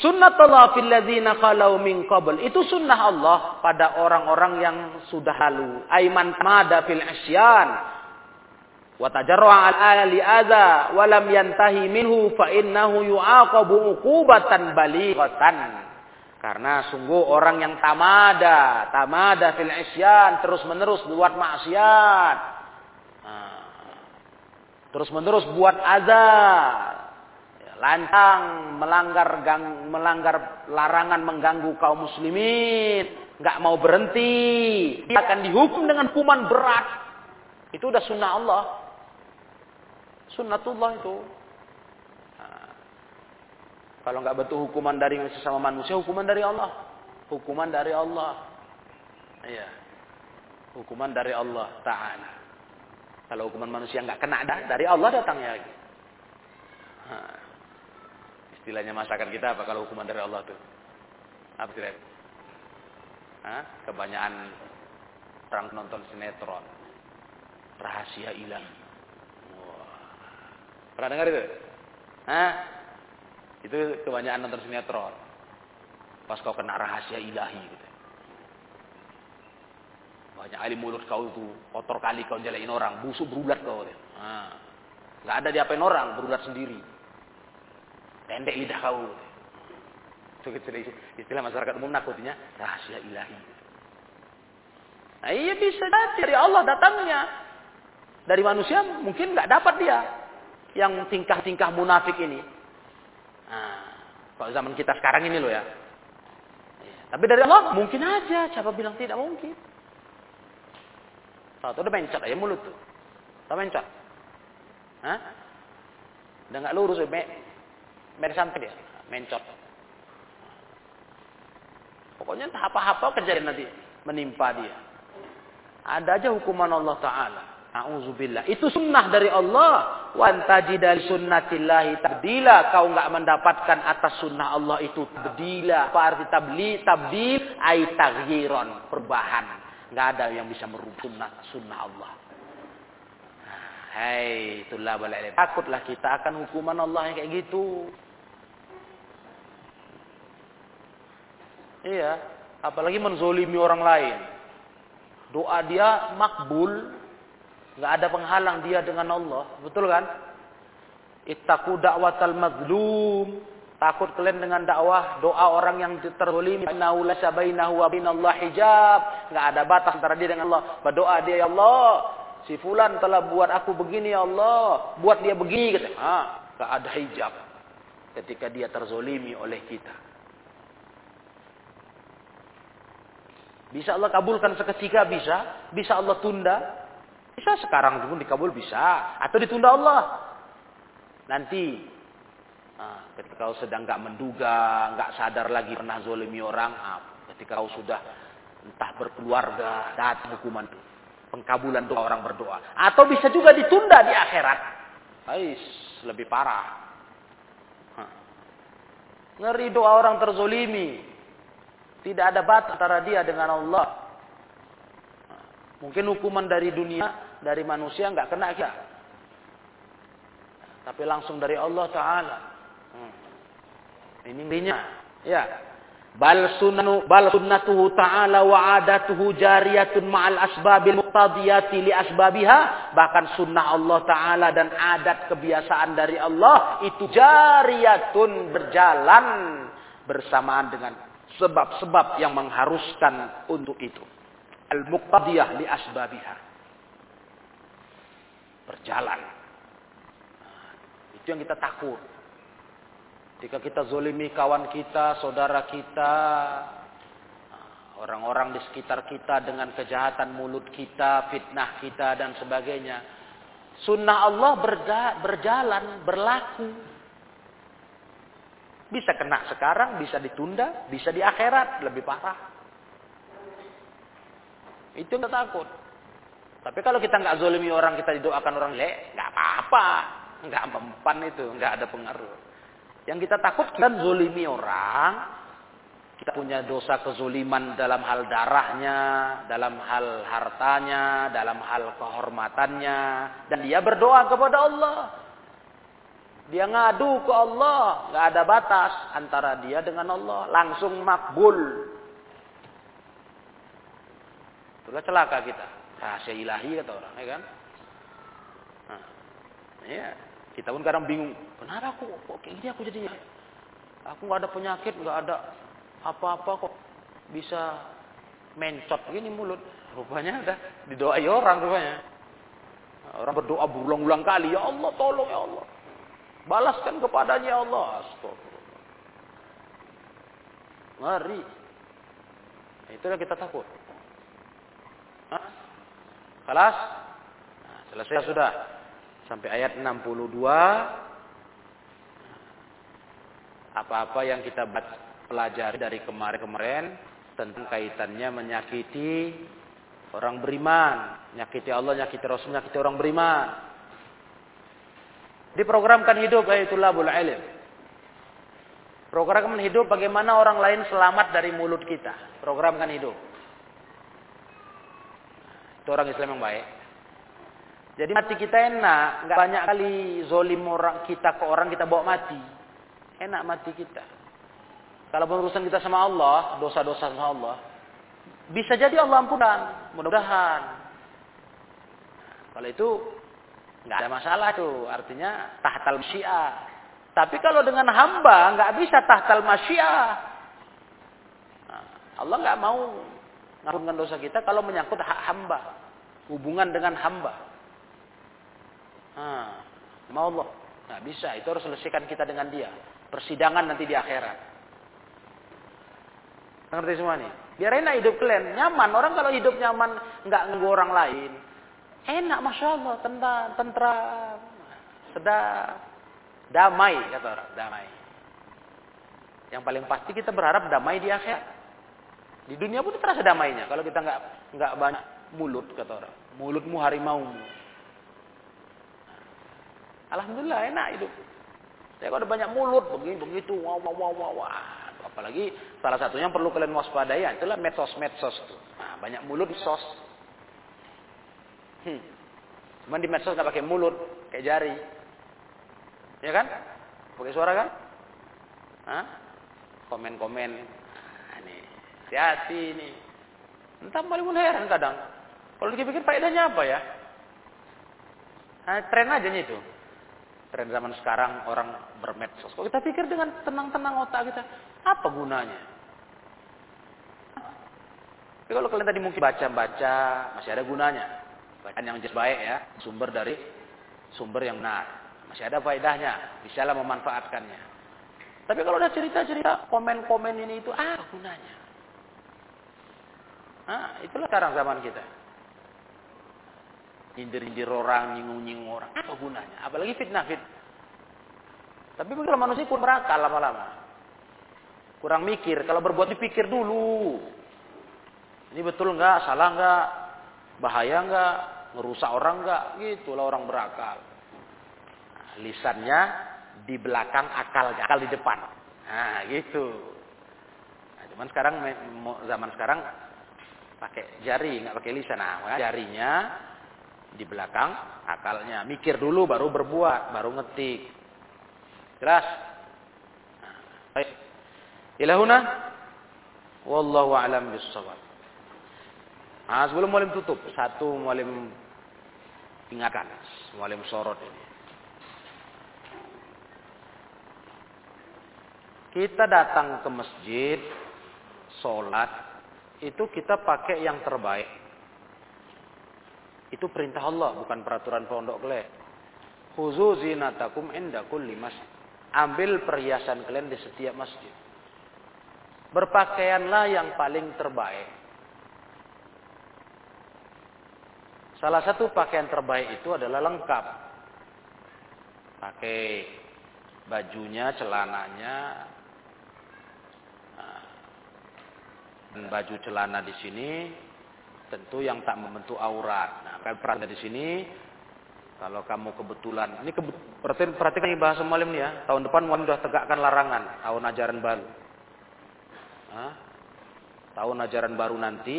Speaker 1: Sunnatullah fil ladzina khalau min qabl. Itu sunnah Allah pada orang-orang yang sudah lalu. Aiman mada fil isyan wa al li adza wa lam yantahi minhu fa innahu yu'aqabu uqubatan balighatan karena sungguh orang yang tamada tamada fil isyan terus menerus buat maksiat terus menerus buat azab ya, lancang melanggar gang, melanggar larangan mengganggu kaum muslimin nggak mau berhenti akan dihukum dengan hukuman berat itu udah sunnah Allah Sunnatullah itu. Nah, kalau nggak betul hukuman dari sesama manusia, hukuman dari Allah. Hukuman dari Allah. Iya. Hukuman dari Allah Ta'ala. Kalau hukuman manusia nggak kena dah, dari Allah datangnya lagi. Nah, istilahnya masakan kita apa kalau hukuman dari Allah tuh? Apa sih? Hah? Kebanyakan orang nonton sinetron. Rahasia ilahi. Pernah dengar itu? Hah? Itu kebanyakan nonton sinetron. Pas kau kena rahasia ilahi gitu. Banyak kali mulut kau itu kotor kali kau jalanin orang, busuk berulat kau. Nah, Gak ada diapain orang, berulat sendiri. Pendek lidah kau. Itu istilah masyarakat umum nakutinya rahasia ilahi. Nah, iya bisa dari Allah datangnya. Dari manusia mungkin nggak dapat dia yang tingkah-tingkah munafik ini. Nah, kalau zaman kita sekarang ini loh ya. Iya. Tapi dari Allah mungkin aja. Siapa bilang tidak mungkin? Tahu udah mencet aja mulut tuh. Tahu mencet? Hah? Udah nggak lurus, me, mer sampai dia, mencot. Pokoknya apa-apa kejadian nanti menimpa dia. Ada aja hukuman Allah Ta'ala. A'udzubillah. Itu sunnah dari Allah. Wa dari sunnatillahi tabdila. Kau enggak mendapatkan atas sunnah Allah itu tabdila. Apa arti tabli? Tabdil ay taghyiron. Perubahan. Enggak ada yang bisa merubah sunnah, sunnah Allah. Hai, itulah balai Takutlah kita akan hukuman Allah yang kayak gitu. Iya, apalagi menzolimi orang lain. Doa dia makbul, nggak ada penghalang dia dengan Allah, betul kan? Ittaqu da'watal mazlum. Takut kalian dengan dakwah doa orang yang terzalimi. Innahu laysa bainahu wa bainallahi hijab. Enggak ada batas antara dia dengan Allah. Berdoa dia ya Allah, si fulan telah buat aku begini ya Allah, buat dia begini kata. Enggak ada hijab ketika dia terzolimi oleh kita. Bisa Allah kabulkan seketika bisa, bisa Allah tunda, bisa sekarang pun dikabul bisa. Atau ditunda Allah. Nanti. Nah, ketika kau sedang nggak menduga, nggak sadar lagi pernah zolimi orang. Nah, ketika kau sudah entah berkeluarga, datang hukuman itu. Pengkabulan doa orang berdoa. Atau bisa juga ditunda di akhirat. Ais, lebih parah. Nah. Ngeri doa orang terzolimi. Tidak ada batas antara dia dengan Allah. Mungkin hukuman dari dunia dari manusia nggak kena kita. Tapi langsung dari Allah Taala. Hmm. Ini intinya. Ya. Bal sunnatu bal sunnatuhu ta'ala wa adatuhu jariyatun ma'al asbabil muqtadiyati li asbabiha bahkan sunnah Allah taala dan adat kebiasaan dari Allah itu jariyatun berjalan bersamaan dengan sebab-sebab yang mengharuskan untuk itu al muqtadiyah li asbabiha berjalan. itu yang kita takut. Jika kita zolimi kawan kita, saudara kita, orang-orang di sekitar kita dengan kejahatan mulut kita, fitnah kita dan sebagainya. Sunnah Allah berjalan, berlaku. Bisa kena sekarang, bisa ditunda, bisa di akhirat, lebih parah. Itu kita takut. Tapi kalau kita nggak zolimi orang, kita didoakan orang jelek, nggak apa-apa. Nggak mempan itu, nggak ada pengaruh. Yang kita takut kita zolimi orang, kita punya dosa kezoliman dalam hal darahnya, dalam hal hartanya, dalam hal kehormatannya. Dan dia berdoa kepada Allah. Dia ngadu ke Allah. nggak ada batas antara dia dengan Allah. Langsung makbul. Itulah celaka kita rahasia ilahi kata orang, ya kan? Nah, ya, kita pun kadang bingung, kenapa aku kok kayak gini aku jadinya? Aku nggak ada penyakit, nggak ada apa-apa kok bisa mencot gini mulut. Rupanya ada didoai orang rupanya. Orang berdoa berulang-ulang kali, ya Allah tolong ya Allah. Balaskan kepadanya ya Allah. Astagfirullah. Ngeri. Nah, itulah kita takut. Hah? Kelas? Nah, selesai sudah. Sampai ayat 62. Apa-apa yang kita pelajari dari kemarin-kemarin tentang kaitannya menyakiti orang beriman, nyakiti Allah, nyakiti Rasul, nyakiti orang beriman. Diprogramkan hidup itulah bul ilm. Programkan hidup bagaimana orang lain selamat dari mulut kita. Programkan hidup. Itu orang Islam yang baik. Jadi mati kita enak, nggak banyak kali zolim orang kita ke orang kita bawa mati. Enak mati kita. Kalau urusan kita sama Allah, dosa-dosa sama Allah, bisa jadi Allah ampunan, mudah-mudahan. Kalau itu nggak ada masalah tuh, artinya tahtal masyiah. Tapi kalau dengan hamba nggak bisa tahtal masyiah. Nah, Allah nggak mau ngampunkan dosa kita kalau menyangkut hak hamba hubungan dengan hamba. Nah, mau Allah. Nggak bisa, itu harus selesaikan kita dengan dia. Persidangan nanti di akhirat. Ngerti semua nih? Biar enak hidup kalian. Nyaman. Orang kalau hidup nyaman, nggak nganggu orang lain. Enak, Masya Allah. Tentram, tentram. Sedap. Damai, kata orang. Damai. Yang paling pasti kita berharap damai di akhirat. Di dunia pun terasa damainya. Kalau kita nggak nggak banyak mulut, kata orang. Mulutmu harimaumu. Alhamdulillah enak hidup. Saya kalau ada banyak mulut begini begitu, wow wow wow wow. wow. Apalagi salah satunya yang perlu kalian waspadai itulah medsos-medsos tuh. Nah, banyak mulut sos. Hmm. Cuman di medsos nggak pakai mulut, kayak jari. Ya kan? Pakai suara kan? Hah? Komen-komen. Nah, ini hati-hati ini. Entah malah pun heran kadang. Kalau dipikir faedahnya apa ya? Nah, tren aja nih itu tren zaman sekarang orang bermedsos. Kalau kita pikir dengan tenang-tenang otak kita, apa gunanya? Tapi kalau kalian tadi mungkin baca-baca, masih ada gunanya. Bacaan yang jelas baik ya, sumber dari sumber yang benar. Masih ada faedahnya, bisalah memanfaatkannya. Tapi kalau udah cerita-cerita, komen-komen ini itu, apa gunanya? Nah, itulah sekarang zaman kita. Nyindir-nyindir orang, nyinggung-nyinggung orang. Apa gunanya? Apalagi fitnah-fitnah. Tapi kalau manusia pun berakal lama-lama. Kurang mikir. Kalau berbuat dipikir dulu. Ini betul nggak? Salah nggak? Bahaya nggak? Ngerusak orang nggak? Gitulah orang berakal. Nah, lisannya di belakang akal, akal di depan. Nah, gitu. Nah, cuman sekarang zaman sekarang pakai jari, nggak pakai lisan. Nah, jarinya di belakang akalnya. Mikir dulu baru berbuat, baru ngetik. Jelas? Baik. Ilahuna wallahu alam bissawab. Nah, sebelum mulim tutup, satu mulim ingatkan, mulim sorot ini. Kita datang ke masjid, sholat, itu kita pakai yang terbaik. Itu perintah Allah, bukan peraturan pondok kalian. Khuzu zinatakum inda kulli masjid. Ambil perhiasan kalian di setiap masjid. Berpakaianlah yang paling terbaik. Salah satu pakaian terbaik itu adalah lengkap. Pakai bajunya, celananya, dan baju celana di sini tentu yang tak membentuk aurat. Nah, kan peran dari sini kalau kamu kebetulan ini kebet, perhatikan, perhatikan bahasa malam ya. Tahun depan mau sudah tegakkan larangan tahun ajaran baru. Nah, tahun ajaran baru nanti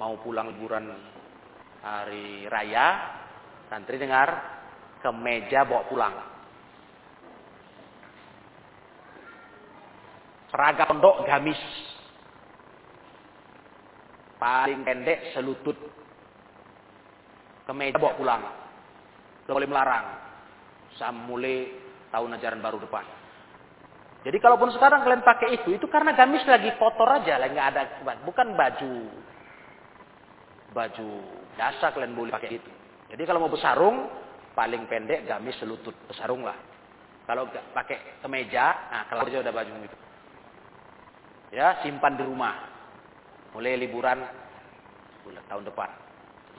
Speaker 1: mau pulang liburan hari raya, santri dengar ke meja bawa pulang. Seragam pondok gamis paling pendek selutut. Kemeja bawa pulang. Tidak boleh melarang. Sampai tahun ajaran baru depan. Jadi kalaupun sekarang kalian pakai itu itu karena gamis lagi kotor aja. Lagi nggak ada bukan baju. Baju biasa kalian boleh pakai itu. Jadi kalau mau bersarung paling pendek gamis selutut. Bersarung lah. Kalau pakai kemeja nah kalau udah baju itu ya simpan di rumah mulai liburan bulan tahun depan.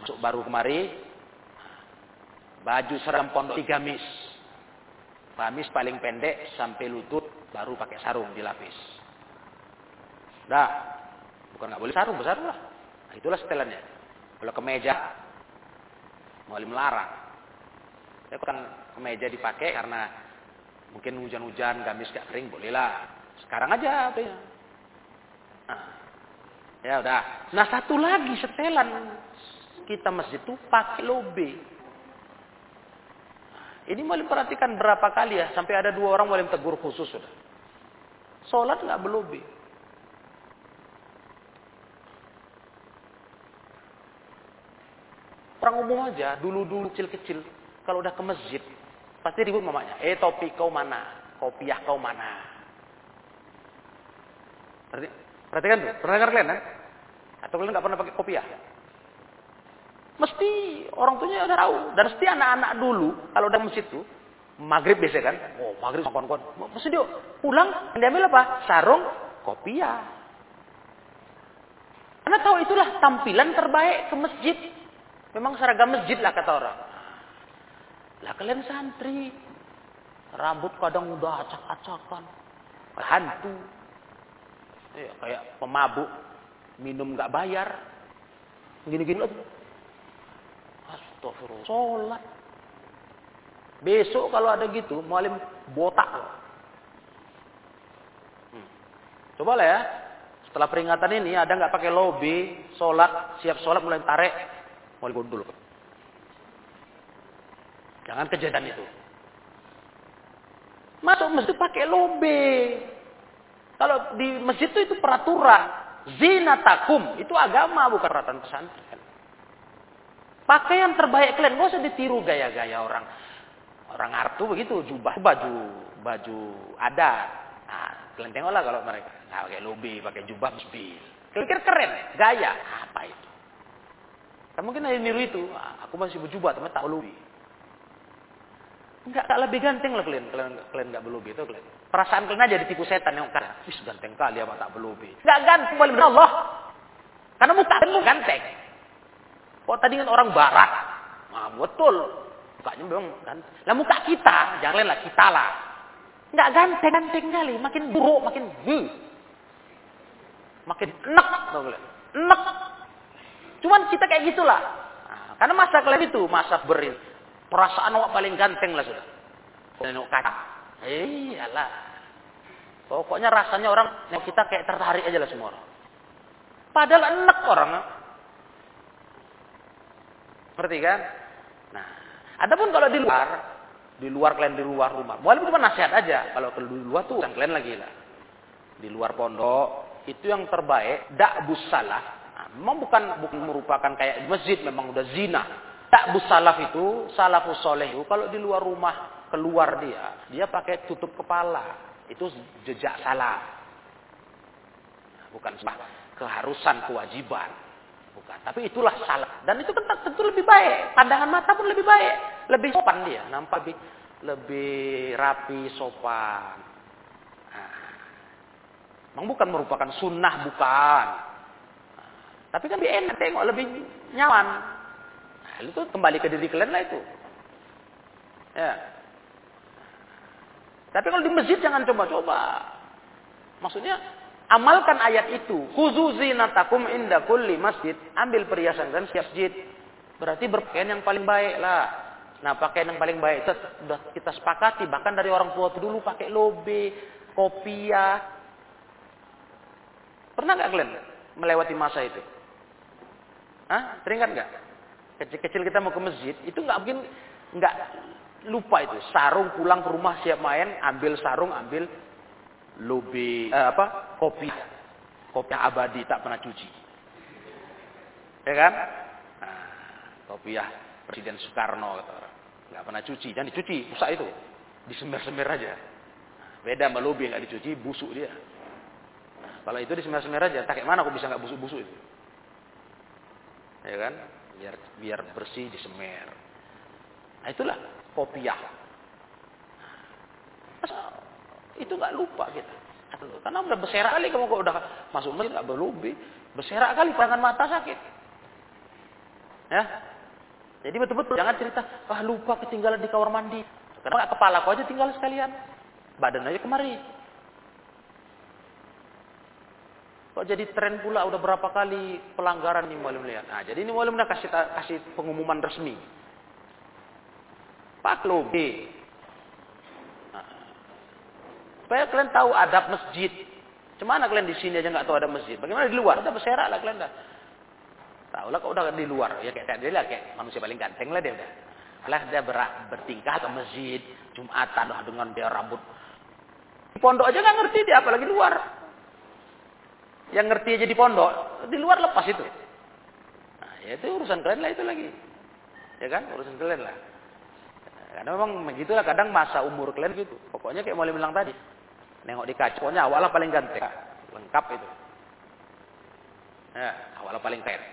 Speaker 1: Masuk baru kemari, baju serem pondok tiga mis. Gamis paling pendek sampai lutut, baru pakai sarung dilapis. Dah, bukan nggak boleh sarung, besar lah. Nah, itulah setelannya. Kalau kemeja, mau melarang. Ya kan kemeja dipakai karena mungkin hujan-hujan, gamis gak kering, bolehlah. Sekarang aja, Nah, Ya udah. Nah satu lagi setelan kita masjid itu pakai lobe. Ini boleh perhatikan berapa kali ya sampai ada dua orang boleh tegur khusus sudah. Sholat nggak berlobe. Orang umum aja, dulu-dulu kecil-kecil, kalau udah ke masjid, pasti ribut mamanya. Eh topi kau mana? Kopiah kau mana? Perhatikan tuh, pernah dengar kalian kan? Atau kalian nggak pernah pakai kopiah? Mesti orang tuanya udah tahu. Dan mesti anak-anak dulu, kalau udah masjid tuh, maghrib biasa kan? Oh maghrib kon-kon. Maksud dia pulang diambil apa? Sarung kopiah. Anda tahu itulah tampilan terbaik ke masjid. Memang seragam masjid lah kata orang. Lah kalian santri. Rambut kadang udah acak-acakan. Hantu. Ya, kayak pemabuk. Minum nggak bayar. Gini-gini. Astagfirullah. Sholat. Besok kalau ada gitu, mualim botak. Hmm. Coba lah ya. Setelah peringatan ini ada nggak pakai lobby, sholat, siap sholat mulai tarik, mualim gundul. Jangan kejadian itu. Masuk masjid pakai lobby. Kalau di masjid itu itu peraturan. Zina takum itu agama bukan peraturan pesantren. Pakai yang terbaik kalian, gak usah ditiru gaya-gaya orang. Orang Arab tuh begitu, jubah baju baju ada. Nah, kalian tengoklah kalau mereka nah, pakai lobi, pakai jubah mobil. Kira-kira keren, gaya. Apa itu? Kan mungkin ada niru itu. Ah, aku masih berjubah, tapi tak lobi. Enggak, tak lebih ganteng lah kalian. Kalian, kalian enggak berlobi itu kalian. Perasaan kalian aja ditipu setan yang kan. Wis ganteng kali apa tak berlobi. Enggak ganteng paling Allah. Karena muka kalian ganteng. Kok tadi kan orang barat. Nah, betul. Mukanya memang kan. Lah muka kita, jangan lah kita lah. Enggak ganteng-ganteng kali, makin buruk, makin hmm. Makin enak, enak. Cuman kita kayak gitulah. Nah, karena masa kalian itu masa berin. Perasaan awak paling ganteng lah sudah. Kaca. Iyalah. Pokoknya rasanya orang kita kayak tertarik aja lah semua orang. Padahal enak orang. Ngerti kan? Adapun kalau di luar, di luar kalian di luar rumah, walaupun cuma nasihat aja. Kalau di luar tuh kalian lagi lah. Di luar pondok itu yang terbaik, dak busalah. Nah, memang bukan bukan merupakan kayak masjid, memang udah zina. Dak busalaf itu salafus soleh kalau di luar rumah keluar dia, dia pakai tutup kepala. Itu jejak salah. Bukan keharusan kewajiban. Bukan. Tapi itulah salah. Dan itu kan tentu lebih baik. Pandangan mata pun lebih baik. Lebih sopan dia. Nampak lebih, lebih rapi, sopan. Nah. Memang bukan merupakan sunnah, bukan. Tapi kan lebih enak tengok, lebih nyaman. Nah, itu kembali ke diri kalian lah itu. Ya. Tapi kalau di masjid jangan coba-coba. Maksudnya Amalkan ayat itu. Khuzu zinatakum inda kulli masjid. Ambil perhiasan dan siap masjid. Berarti berpakaian yang paling baik lah. Nah pakaian yang paling baik itu sudah kita sepakati. Bahkan dari orang tua dulu pakai lobe, kopiah. Pernah nggak kalian melewati masa itu? Hah? Teringat nggak? Kecil-kecil kita mau ke masjid, itu nggak mungkin nggak lupa itu. Sarung pulang ke rumah siap main, ambil sarung, ambil lubi eh, apa? Kopi. Kopi abadi tak pernah cuci. Ya kan? Nah, kopiah Presiden Soekarno kata nggak pernah cuci jangan dicuci rusak itu. Disemir-semir aja. Beda sama lubi nggak dicuci busuk dia. Kalau itu disemir-semir aja tak kayak mana aku bisa nggak busuk-busuk itu? Ya kan? Biar biar bersih disemir. Nah itulah kopiah itu nggak lupa kita. Karena udah berserak kali kamu kok udah masuk masjid nggak berlebih, berserak kali tangan mata sakit. Ya. Jadi betul-betul jangan cerita, ah lupa ketinggalan di kamar mandi. Karena kepala kau aja tinggal sekalian. Badan aja kemari. Kok jadi tren pula udah berapa kali pelanggaran nih malam lihat. Nah, jadi ini malam kasih kasih pengumuman resmi. Pak Lobe, Supaya kalian tahu adab masjid. Cemana kalian di sini aja nggak tahu ada masjid? Bagaimana di luar? Udah berserak lah kalian dah. Tahu lah kok udah di luar. Ya kayak dia lah kayak manusia paling ganteng lah dia udah. Lah dia ber bertingkah ke masjid, Jumatan lah dengan dia rambut. Di pondok aja nggak ngerti dia apalagi di luar. Yang ngerti aja di pondok, di luar lepas itu. Nah, ya itu urusan kalian lah itu lagi. Ya kan? Urusan kalian lah. Karena memang begitulah kadang masa umur kalian gitu. Pokoknya kayak mau bilang tadi. Nengok di kaca, pokoknya awalnya paling ganteng. Lengkap itu. Ya, awalnya paling keren.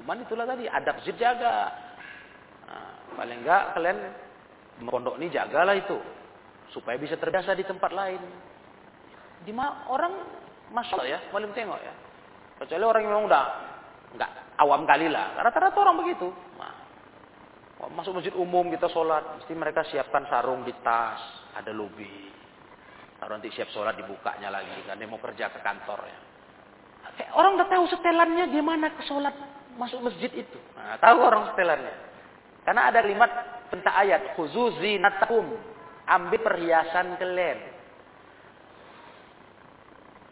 Speaker 1: Cuman itulah tadi, adab zid jaga. Nah, paling enggak kalian pondok ini jagalah itu supaya bisa terbiasa di tempat lain. Di mana orang masuk ya, malam tengok ya. Kecuali orang yang memang udah nggak awam kali lah. Rata-rata orang begitu. Masuk masjid umum kita sholat, mesti mereka siapkan sarung di tas, ada lobby. Nah, nanti siap sholat dibukanya lagi, dia mau kerja ke kantor ya. Orang udah tahu setelannya di mana ke sholat masuk masjid itu. Nah, tahu orang setelannya. Karena ada kalimat tentang ayat khuzuzi natakum ambil perhiasan kalian.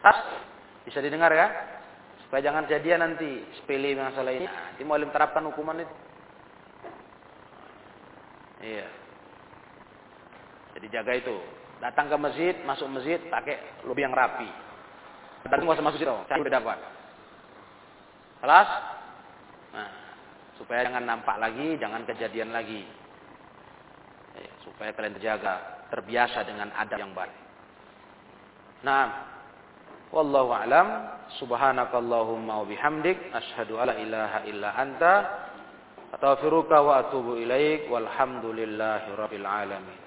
Speaker 1: Tas bisa didengar ya? Supaya jangan jadian nanti sepele masalah ini. Nanti mau terapkan hukuman itu. Iya. Jadi jaga itu. Datang ke masjid, masuk masjid, pakai lobby yang rapi. Datang nggak masuk situ, saya udah dapat. Kelas? Nah, supaya jangan nampak lagi, jangan kejadian lagi. Ya, supaya kalian terjaga, terbiasa dengan adab yang baik. Nah, wallahu alam, subhanakallahumma wa bihamdik, asyhadu alla ilaha illa anta, astaghfiruka wa atubu ilaik, walhamdulillahi rabbil alamin.